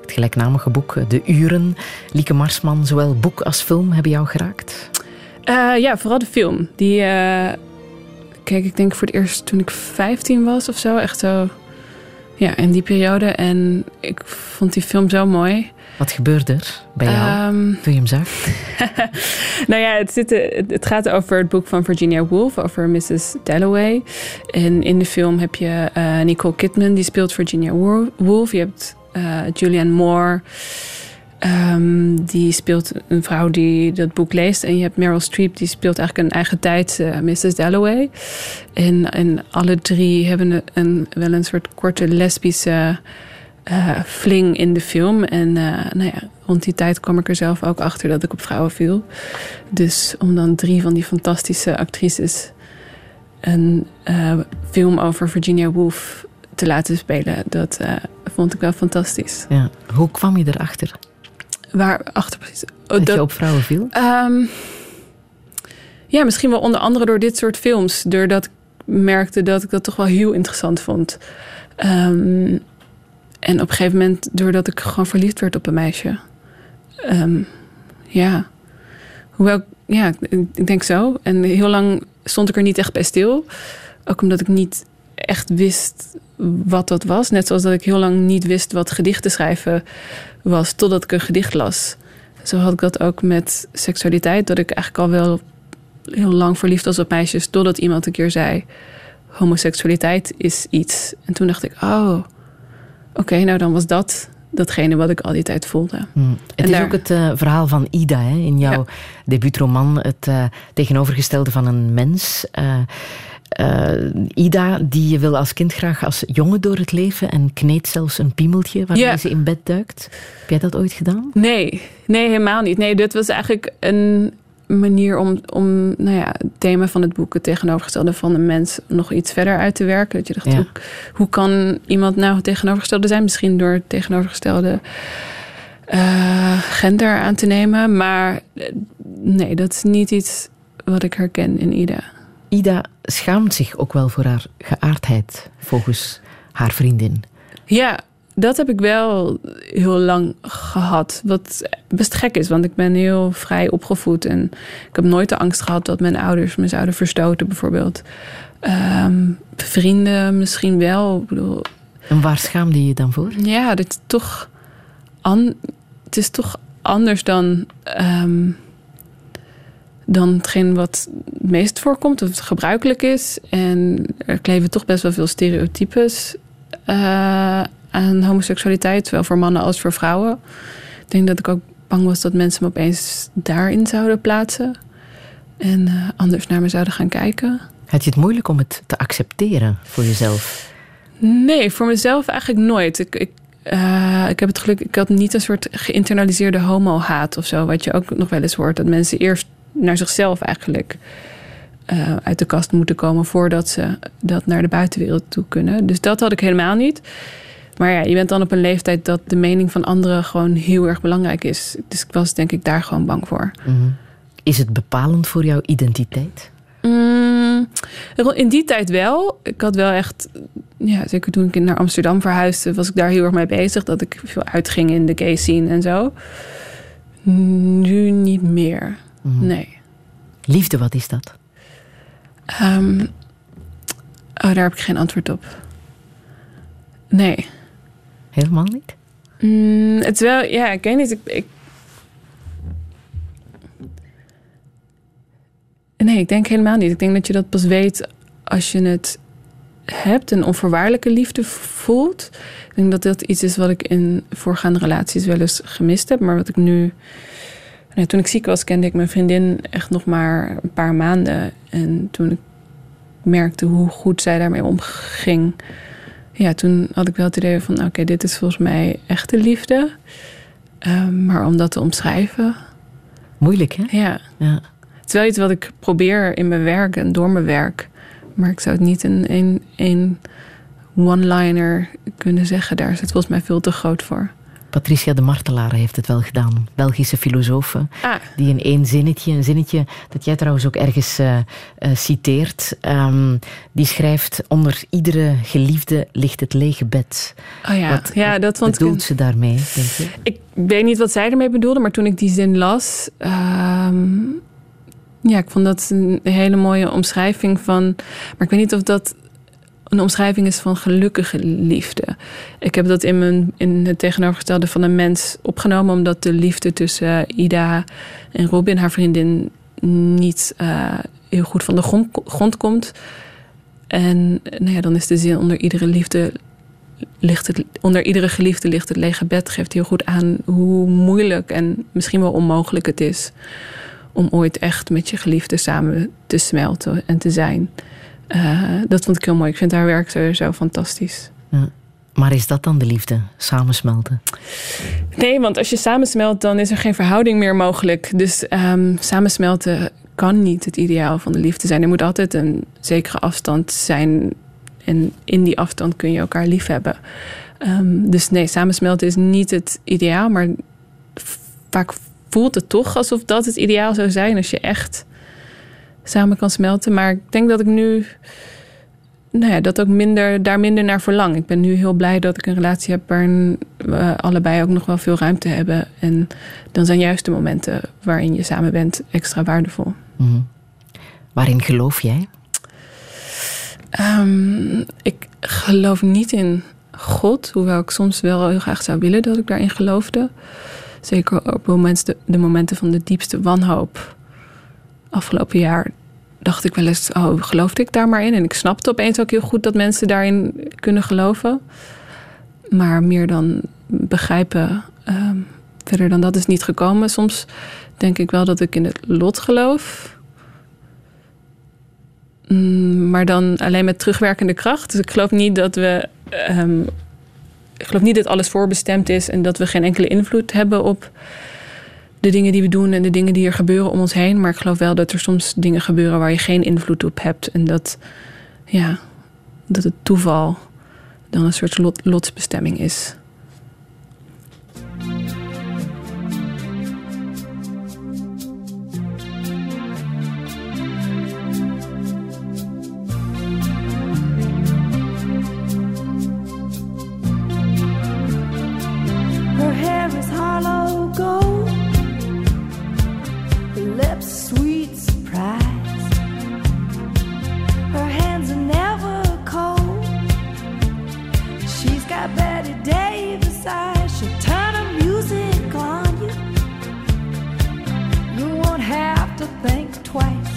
het gelijknamige boek De Uren. Lieke Marsman, zowel boek als film hebben jou geraakt? ja, vooral de film. Die kijk ik denk voor het eerst toen ik 15 was of zo, echt zo, ja, in die periode. En ik vond die film zo mooi. Wat gebeurde er bij jou um, toen je hem zag? nou ja, het, zit, het gaat over het boek van Virginia Woolf, over Mrs. Dalloway. En in de film heb je uh, Nicole Kidman, die speelt Virginia Woolf. Je hebt uh, Julianne Moore, um, die speelt een vrouw die dat boek leest. En je hebt Meryl Streep, die speelt eigenlijk een eigen tijd Mrs. Dalloway. En, en alle drie hebben een, wel een soort korte lesbische uh, fling in de film. En uh, nou ja, rond die tijd kwam ik er zelf ook achter dat ik op vrouwen viel. Dus om dan drie van die fantastische actrices een uh, film over Virginia Woolf te laten spelen, dat vond ik wel fantastisch. Ja. Hoe kwam je erachter? Waar achter precies? Oh, dat, dat, je op vrouwen viel? Um, ja, misschien wel onder andere door dit soort films. Doordat ik merkte dat ik dat toch wel heel interessant vond. Um, en op een gegeven moment, doordat ik gewoon verliefd werd op een meisje. Um, ja. Hoewel, ja, ik denk zo. En heel lang stond ik er niet echt bij stil. Ook omdat ik niet echt wist wat dat was. Net zoals dat ik heel lang niet wist wat gedichten schrijven was, totdat ik een gedicht las. Zo had ik dat ook met seksualiteit. Dat ik eigenlijk al wel heel lang verliefd was op meisjes, totdat iemand een keer zei: homoseksualiteit is iets. En toen dacht ik: oh Oké, nou dan was dat datgene wat ik al die tijd voelde. Hmm. Het is ook het uh, verhaal van Ida hè, in jouw ja. debuutroman. Het uh, tegenovergestelde van een mens. Uh, Ida, die je wil als kind graag als jongen door het leven en kneedt zelfs een piemeltje waarmee ja. ze in bed duikt. Heb jij dat ooit gedaan? Nee, nee, helemaal niet. Nee, dit was eigenlijk een manier om, om nou ja, het thema van het boek, het tegenovergestelde van een mens, nog iets verder uit te werken. Dat je dacht, hoe, hoe, kan iemand nou het tegenovergestelde zijn? Misschien door het tegenovergestelde uh, gender aan te nemen. Maar eh, nee, dat is niet iets wat ik herken in Ida. Ida schaamt zich ook wel voor haar geaardheid, volgens haar vriendin. Ja, dat heb ik wel heel lang gehad. Wat best gek is, want ik ben heel vrij opgevoed. En ik heb nooit de angst gehad dat mijn ouders me zouden verstoten, bijvoorbeeld. Um, vrienden misschien wel. Ik bedoel, en waar schaamde je je dan voor? Ja, dit is toch, an, het is toch anders dan, um, dan hetgeen wat het meest voorkomt, of het gebruikelijk is. En er kleven toch best wel veel stereotypes uh, aan homoseksualiteit, zowel voor mannen als voor vrouwen. Ik denk dat ik ook bang was dat mensen me opeens daarin zouden plaatsen en uh, anders naar me zouden gaan kijken. Had je het moeilijk om het te accepteren voor jezelf? Nee, voor mezelf eigenlijk nooit. Ik, ik, uh, ik heb het geluk, ik had niet een soort geïnternaliseerde homo-haat of zo, wat je ook nog wel eens hoort. Dat mensen eerst naar zichzelf eigenlijk uh, uit de kast moeten komen voordat ze dat naar de buitenwereld toe kunnen. Dus dat had ik helemaal niet. Maar ja, je bent dan op een leeftijd dat de mening van anderen gewoon heel erg belangrijk is. Dus ik was denk ik daar gewoon bang voor. Mm Is het bepalend voor jouw identiteit? Mm, in die tijd wel. Ik had wel echt, ja, zeker toen ik naar Amsterdam verhuisde, was ik daar heel erg mee bezig. Dat ik veel uitging in de gay scene en zo. Nu niet meer. Mm Nee. Liefde, wat is dat? Um, oh, daar heb ik geen antwoord op. Nee. Helemaal niet? Mm, het wel, ja, ik weet niet. Ik, ik, Nee, ik denk helemaal niet. Ik denk dat je dat pas weet als je het hebt, een onvoorwaardelijke liefde voelt. Ik denk dat dat iets is wat ik in voorgaande relaties wel eens gemist heb, maar wat ik nu. Nou, toen ik ziek was, kende ik mijn vriendin echt nog maar een paar maanden. En toen ik merkte hoe goed zij daarmee omging, ja, toen had ik wel het idee van: oké, dit is volgens mij echte liefde. Um, maar om dat te omschrijven. Moeilijk, hè? Ja. ja. Het is wel iets wat ik probeer in mijn werk en door mijn werk. Maar ik zou het niet in een, een one-liner kunnen zeggen. Daar is het volgens mij veel te groot voor. Patricia de Martelaar heeft het wel gedaan. Belgische filosoof. Ah. Die in één zinnetje, een zinnetje dat jij trouwens ook ergens uh, citeert, ehm, die schrijft: Onder iedere geliefde ligt het lege bed. Oh ja, wat, ja dat vond bedoelt ze daarmee, denk je? Ik weet niet wat zij ermee bedoelde, maar toen ik die zin las. Ehm, ja, ik vond dat een hele mooie omschrijving van. Maar ik weet niet of dat een omschrijving is van gelukkige liefde. Ik heb dat in, mijn, in het tegenovergestelde van een mens opgenomen, omdat de liefde tussen Ida en Robin, haar vriendin, niet uh, heel goed van de grond, grond komt. En nou ja, dan is de zin onder iedere liefde ligt het, onder iedere geliefde ligt het lege bed. Geeft heel goed aan hoe moeilijk en misschien wel onmogelijk het is om ooit echt met je geliefde samen te smelten en te zijn. Uh, dat vond ik heel mooi. Ik vind haar werk zo fantastisch. Ja. Maar is dat dan de liefde? Samensmelten? Nee, want als je samensmelt, dan is er geen verhouding meer mogelijk. Dus um, samensmelten kan niet het ideaal van de liefde zijn. Er moet altijd een zekere afstand zijn. En in die afstand kun je elkaar lief hebben. Um, dus nee, samensmelten is niet het ideaal. Maar vaak voelt het toch alsof dat het ideaal zou zijn. Als je echt samen kan smelten. Maar ik denk dat ik nu nou ja, dat ook minder, daar minder naar verlang. Ik ben nu heel blij dat ik een relatie heb waarin we allebei ook nog wel veel ruimte hebben. En dan zijn juist de momenten waarin je samen bent extra waardevol. Mm Waarin geloof jij? Um, ik geloof niet in God, hoewel ik soms wel heel graag zou willen dat ik daarin geloofde. Zeker op momenten, de momenten van de diepste wanhoop afgelopen jaar dacht ik wel eens, oh, geloofde ik daar maar in? En ik snapte opeens ook heel goed dat mensen daarin kunnen geloven. Maar meer dan begrijpen, ehm, verder dan dat is niet gekomen. Soms denk ik wel dat ik in het lot geloof. Mm, maar dan alleen met terugwerkende kracht. Dus ik geloof niet dat we. Um, ik geloof niet dat alles voorbestemd is en dat we geen enkele invloed hebben op de dingen die we doen en de dingen die er gebeuren om ons heen. Maar ik geloof wel dat er soms dingen gebeuren waar je geen invloed op hebt. En dat, ja, dat het toeval dan een soort lot, lotsbestemming is. Lips, sweet surprise. Her hands are never cold. She's got Betty Davis eyes. She'll turn her music on you. You won't have to think twice.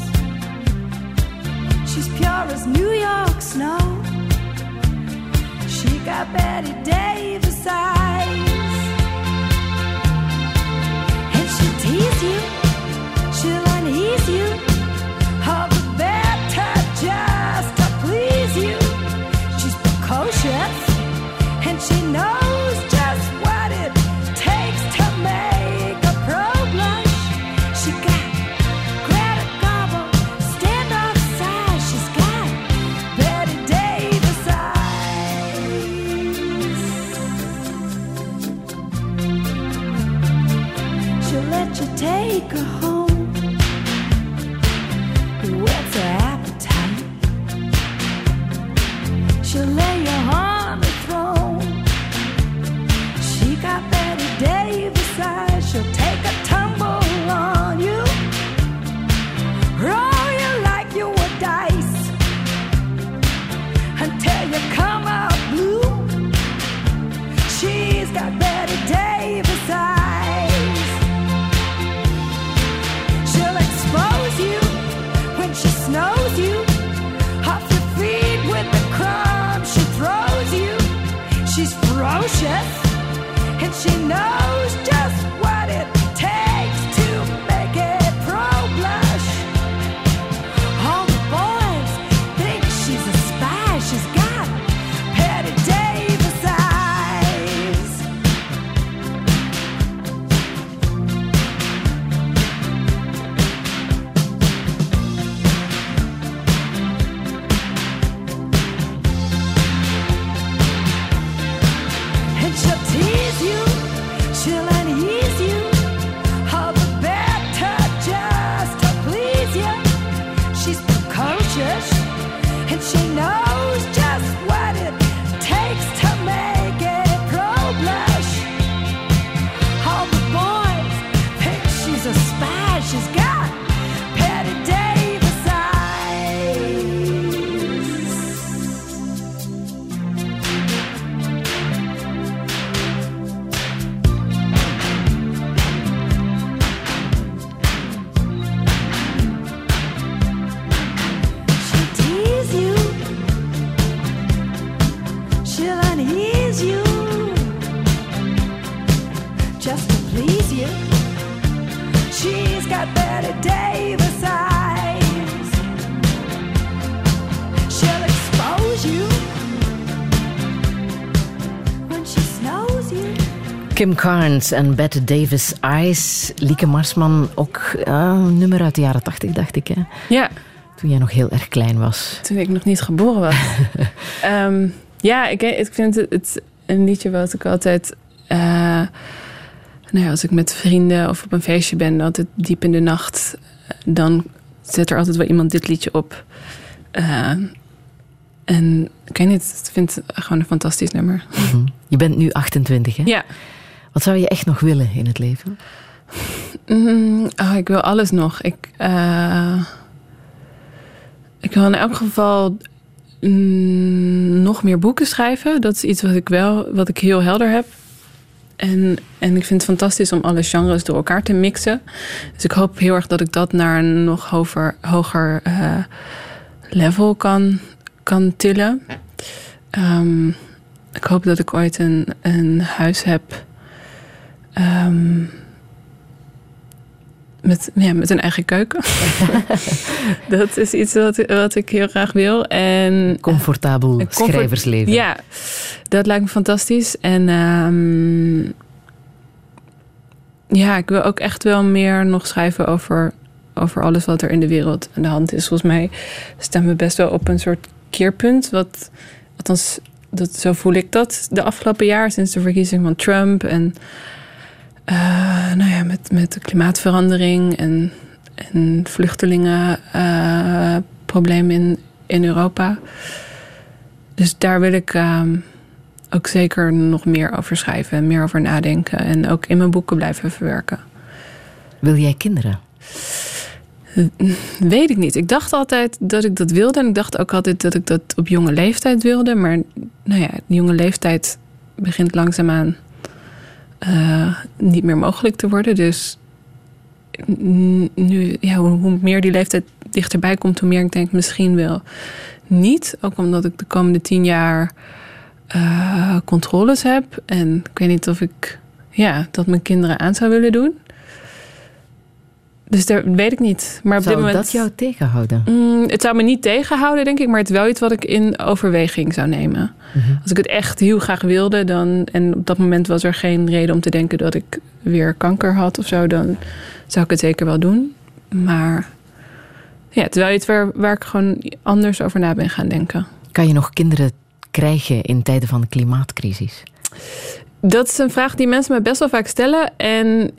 She's pure as New York snow. She got Betty Davis eyes. And she'll tease you she'll unease you. Kim Carnes en Bette Davis Eyes. Lieke Marsman, ook een nummer uit de jaren tachtig, dacht ik. Hè? Ja. Toen jij nog heel erg klein was. Toen ik nog niet geboren was. Ehm, ja, ik, ik vind het, het, een liedje wat ik altijd... Uh, nou ja, als ik met vrienden of op een feestje ben, altijd diep in de nacht... dan zet er altijd wel iemand dit liedje op. Uh, en ik weet niet, ik vind het gewoon een fantastisch nummer. Mhm. Je bent nu 28, hè? Ja. Wat zou je echt nog willen in het leven? Mm, oh, ik wil alles nog. Ik, uh, ik wil in elk geval mm, nog meer boeken schrijven. Dat is iets wat ik wel, wat ik heel helder heb. En, en ik vind het fantastisch om alle genres door elkaar te mixen. Dus ik hoop heel erg dat ik dat naar een nog hoger, hoger uh, level kan, kan tillen. Um, ik hoop dat ik ooit een, een huis heb Um, met, ja, met een eigen keuken. dat is iets wat, wat ik heel graag wil. En, Comfortabel comfort, schrijversleven. Ja, dat lijkt me fantastisch. En um, ja, ik wil ook echt wel meer nog schrijven over, over alles wat er in de wereld aan de hand is. Volgens mij staan we best wel op een soort keerpunt. Wat, althans, dat, zo voel ik dat de afgelopen jaar sinds de verkiezing van Trump. En uh, nou ja, met, met de klimaatverandering en, en vluchtelingenprobleem uh, in, in Europa. Dus daar wil ik uh, ook zeker nog meer over schrijven en meer over nadenken. En ook in mijn boeken blijven verwerken. Wil jij kinderen? Weet ik niet. Ik dacht altijd dat ik dat wilde. En ik dacht ook altijd dat ik dat op jonge leeftijd wilde. Maar nou ja, jonge leeftijd begint langzaamaan uh, niet meer mogelijk te worden. Dus nu, ja, hoe meer die leeftijd dichterbij komt, hoe meer ik denk misschien wel niet. Ook omdat ik de komende tien jaar uh, controles heb. En ik weet niet of ik ja, dat mijn kinderen aan zou willen doen. Dus daar weet ik niet. Maar op zou dit moment, dat jou tegenhouden? Mm, het zou me niet tegenhouden, denk ik. Maar het is wel iets wat ik in overweging zou nemen. Mhm. Als ik het echt heel graag wilde, dan. En op dat moment was er geen reden om te denken dat ik weer kanker had of zo. Dan zou ik het zeker wel doen. Maar ja, wel iets waar, waar ik gewoon anders over na ben gaan denken. Kan je nog kinderen krijgen in tijden van de klimaatcrisis? Dat is een vraag die mensen me best wel vaak stellen. En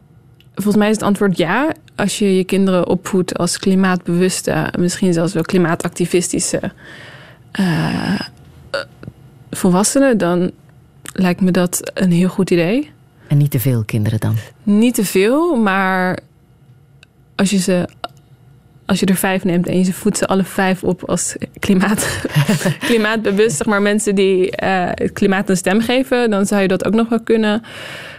volgens mij is het antwoord ja als je je kinderen opvoedt als klimaatbewuste, misschien zelfs wel klimaatactivistische uh, volwassenen, dan lijkt me dat een heel goed idee. En niet te veel kinderen dan? Niet te veel, maar als je ze. Als je er vijf neemt en je voedt ze alle vijf op als klimaat, klimaatbewust, zeg maar mensen die uh, het klimaat een stem geven, dan zou je dat ook nog wel kunnen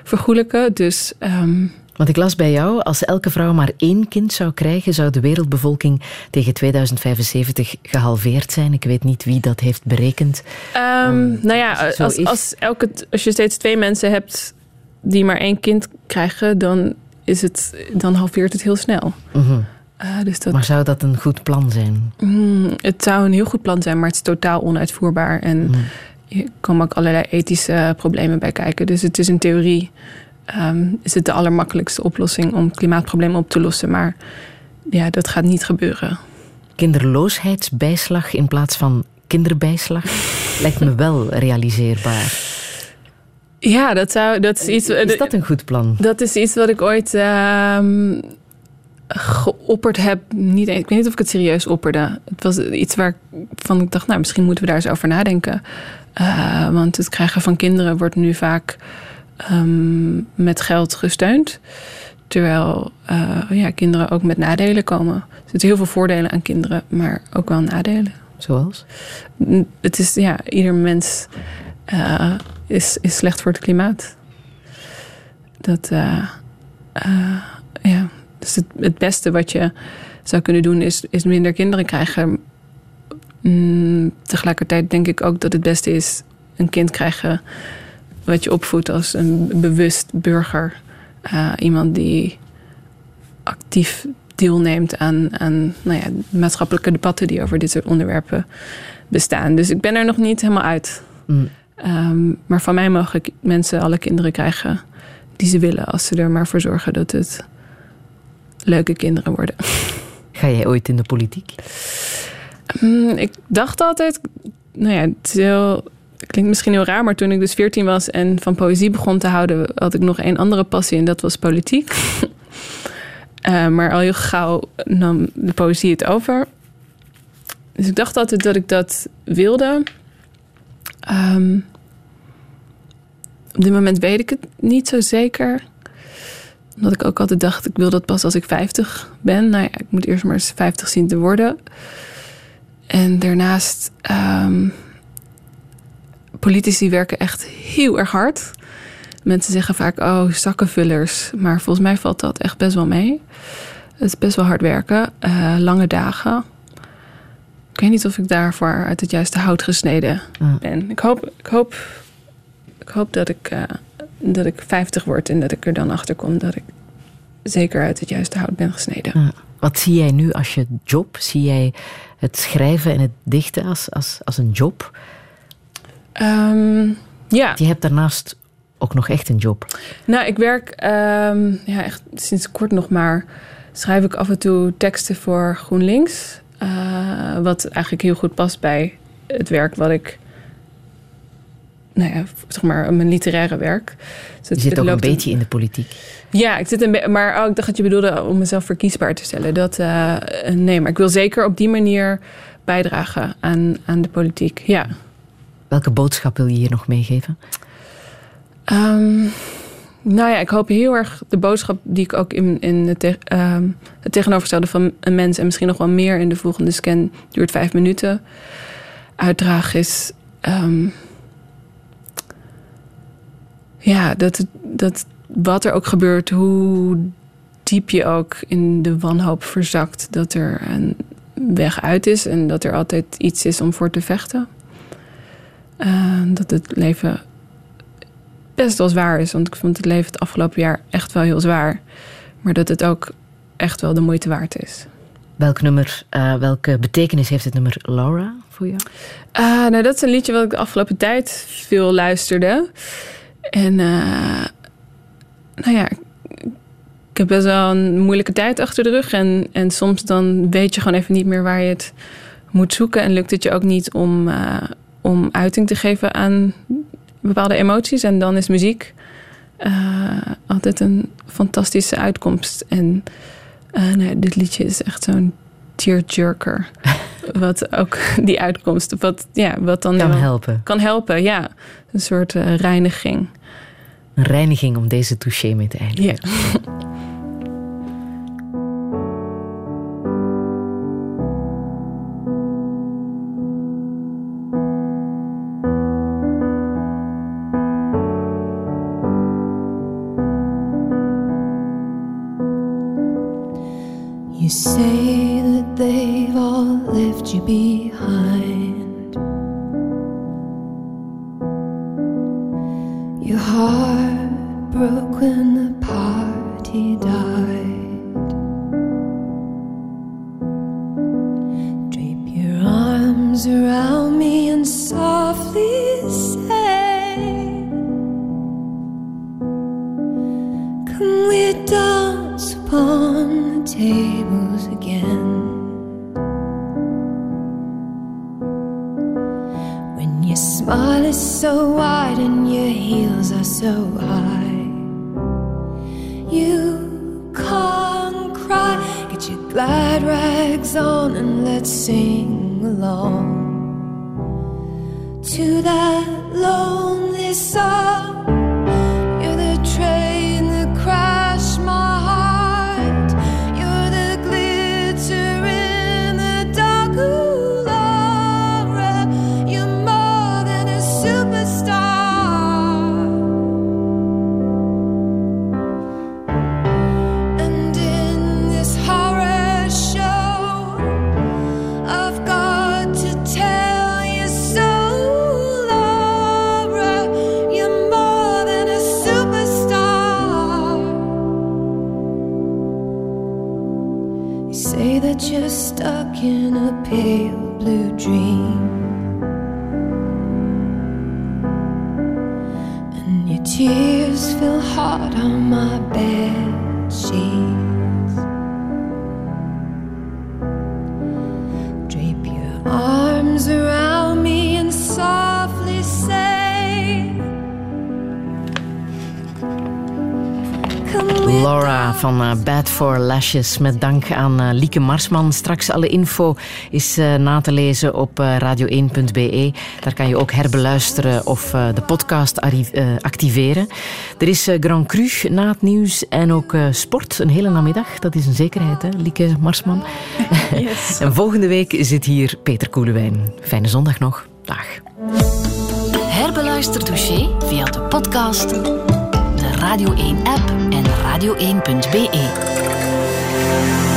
vergoelijken. Dus um, want ik las bij jou, als elke vrouw maar één kind zou krijgen, zou de wereldbevolking tegen 2075 gehalveerd zijn. Ik weet niet wie dat heeft berekend. Um, nou ja, als, als, elke, als je steeds twee mensen hebt die maar één kind krijgen, dan, is het, dan halveert het heel snel. Uh dus dat, maar zou dat een goed plan zijn? Mm, het zou een heel goed plan zijn, maar het is totaal onuitvoerbaar. En mm. er komen ook allerlei ethische problemen bij kijken. Dus het is in theorie um, is het de allermakkelijkste oplossing om het klimaatprobleem op te lossen. Maar ja, dat gaat niet gebeuren. Kinderloosheidsbijslag in plaats van kinderbijslag lijkt me wel realiseerbaar. Ja, dat, zou, dat is iets. Is dat een goed plan? Dat is iets wat ik ooit uh, geopperd heb. Niet, ik weet niet of ik het serieus opperde. Het was iets waar van ik dacht, nou, misschien moeten we daar eens over nadenken. Uh, want het krijgen van kinderen wordt nu vaak um, met geld gesteund. Terwijl uh, ja, kinderen ook met nadelen komen. Er zitten heel veel voordelen aan kinderen, maar ook wel nadelen. Zoals? Het is, ja, ieder mens uh, is, is slecht voor het klimaat. Dat, uh, ja, dus het, het beste wat je zou kunnen doen is, is minder kinderen krijgen. Mm, tegelijkertijd denk ik ook dat het beste is een kind krijgen wat je opvoedt als een bewust burger. Uh, iemand die actief deelneemt aan, aan nou ja, maatschappelijke debatten die over dit soort onderwerpen bestaan. Dus ik ben er nog niet helemaal uit. Mm. Ehm, maar van mij mogen mensen alle kinderen krijgen die ze willen, als ze er maar voor zorgen dat het leuke kinderen worden. Ga jij ooit in de politiek? Mm, ik dacht altijd, nou ja, het heel, klinkt misschien heel raar, maar toen ik dus 14 was en van poëzie begon te houden, had ik nog één andere passie en dat was politiek. uh, maar al heel gauw nam de poëzie het over. Dus ik dacht altijd dat ik dat wilde. Ehm, op dit moment weet ik het niet zo zeker. Omdat ik ook altijd dacht, ik wil dat pas als ik 50 ben. Nou ja, ik moet eerst maar eens 50 zien te worden. En daarnaast, um, politici werken echt heel erg hard. Mensen zeggen vaak, oh, zakkenvullers. Maar volgens mij valt dat echt best wel mee. Het is best wel hard werken. Uh, lange dagen. Ik weet niet of ik daarvoor uit het juiste hout gesneden ben. Ik hoop, ik hoop, ik hoop dat, ik, uh, dat ik 50 word en dat ik er dan achter kom dat ik zeker uit het juiste hout ben gesneden. Wat zie jij nu als je job? Zie jij het schrijven en het dichten als, als, als een job? Um, ja. Je hebt daarnaast ook nog echt een job. Nou, ik werk um, ja, echt sinds kort nog maar. Schrijf ik af en toe teksten voor GroenLinks. Uh, wat eigenlijk heel goed past bij het werk wat ik. Nou ja, zeg maar, mijn literaire werk. Dus je zit ook een beetje in de politiek. Ja, ik zit een maar oh, ik dacht dat je bedoelde om mezelf verkiesbaar te stellen. Dat, uh, nee, maar ik wil zeker op die manier bijdragen aan, aan de politiek. Ja. Welke boodschap wil je hier nog meegeven? Um, nou ja, ik hoop heel erg de boodschap die ik ook in, in het, uh, het tegenovergestelde van een mens en misschien nog wel meer in de volgende scan duurt vijf minuten uitdraag is. Um, ja, dat, dat wat er ook gebeurt, hoe diep je ook in de wanhoop verzakt, dat er een weg uit is en dat er altijd iets is om voor te vechten. Uh, dat het leven best wel zwaar is. Want ik vond het leven het afgelopen jaar echt wel heel zwaar. Maar dat het ook echt wel de moeite waard is. Welk nummer, uh, welke betekenis heeft het nummer Laura voor jou? Uh, nou, dat is een liedje wat ik de afgelopen tijd veel luisterde. En uh, nou ja, ik heb best wel een moeilijke tijd achter de rug. En, en soms dan weet je gewoon even niet meer waar je het moet zoeken. En lukt het je ook niet om, om uiting te geven aan bepaalde emoties. En dan is muziek uh, altijd een fantastische uitkomst. En uh, nou, dit liedje is echt zo'n tearjerker. wat ook die uitkomst, wat, ja, wat dan kan helpen. Kan helpen, ja. Een soort uh, reiniging. Een reiniging om deze touché mee te eindigen. Ja. for Lashes. Met dank aan uh, Lieke Marsman. Straks alle info is uh, na te lezen op radio1.be. Daar kan je ook herbeluisteren of de podcast activeren. Er is Grand Cru na het nieuws en ook sport. Een hele namiddag. Dat is een zekerheid, hè, Lieke Marsman. Yes. en volgende week zit hier Peter Koelewijn. Fijne zondag nog. Dag. Herbeluister Douché via de podcast, de Radio 1-app en radio1.be. Thank you.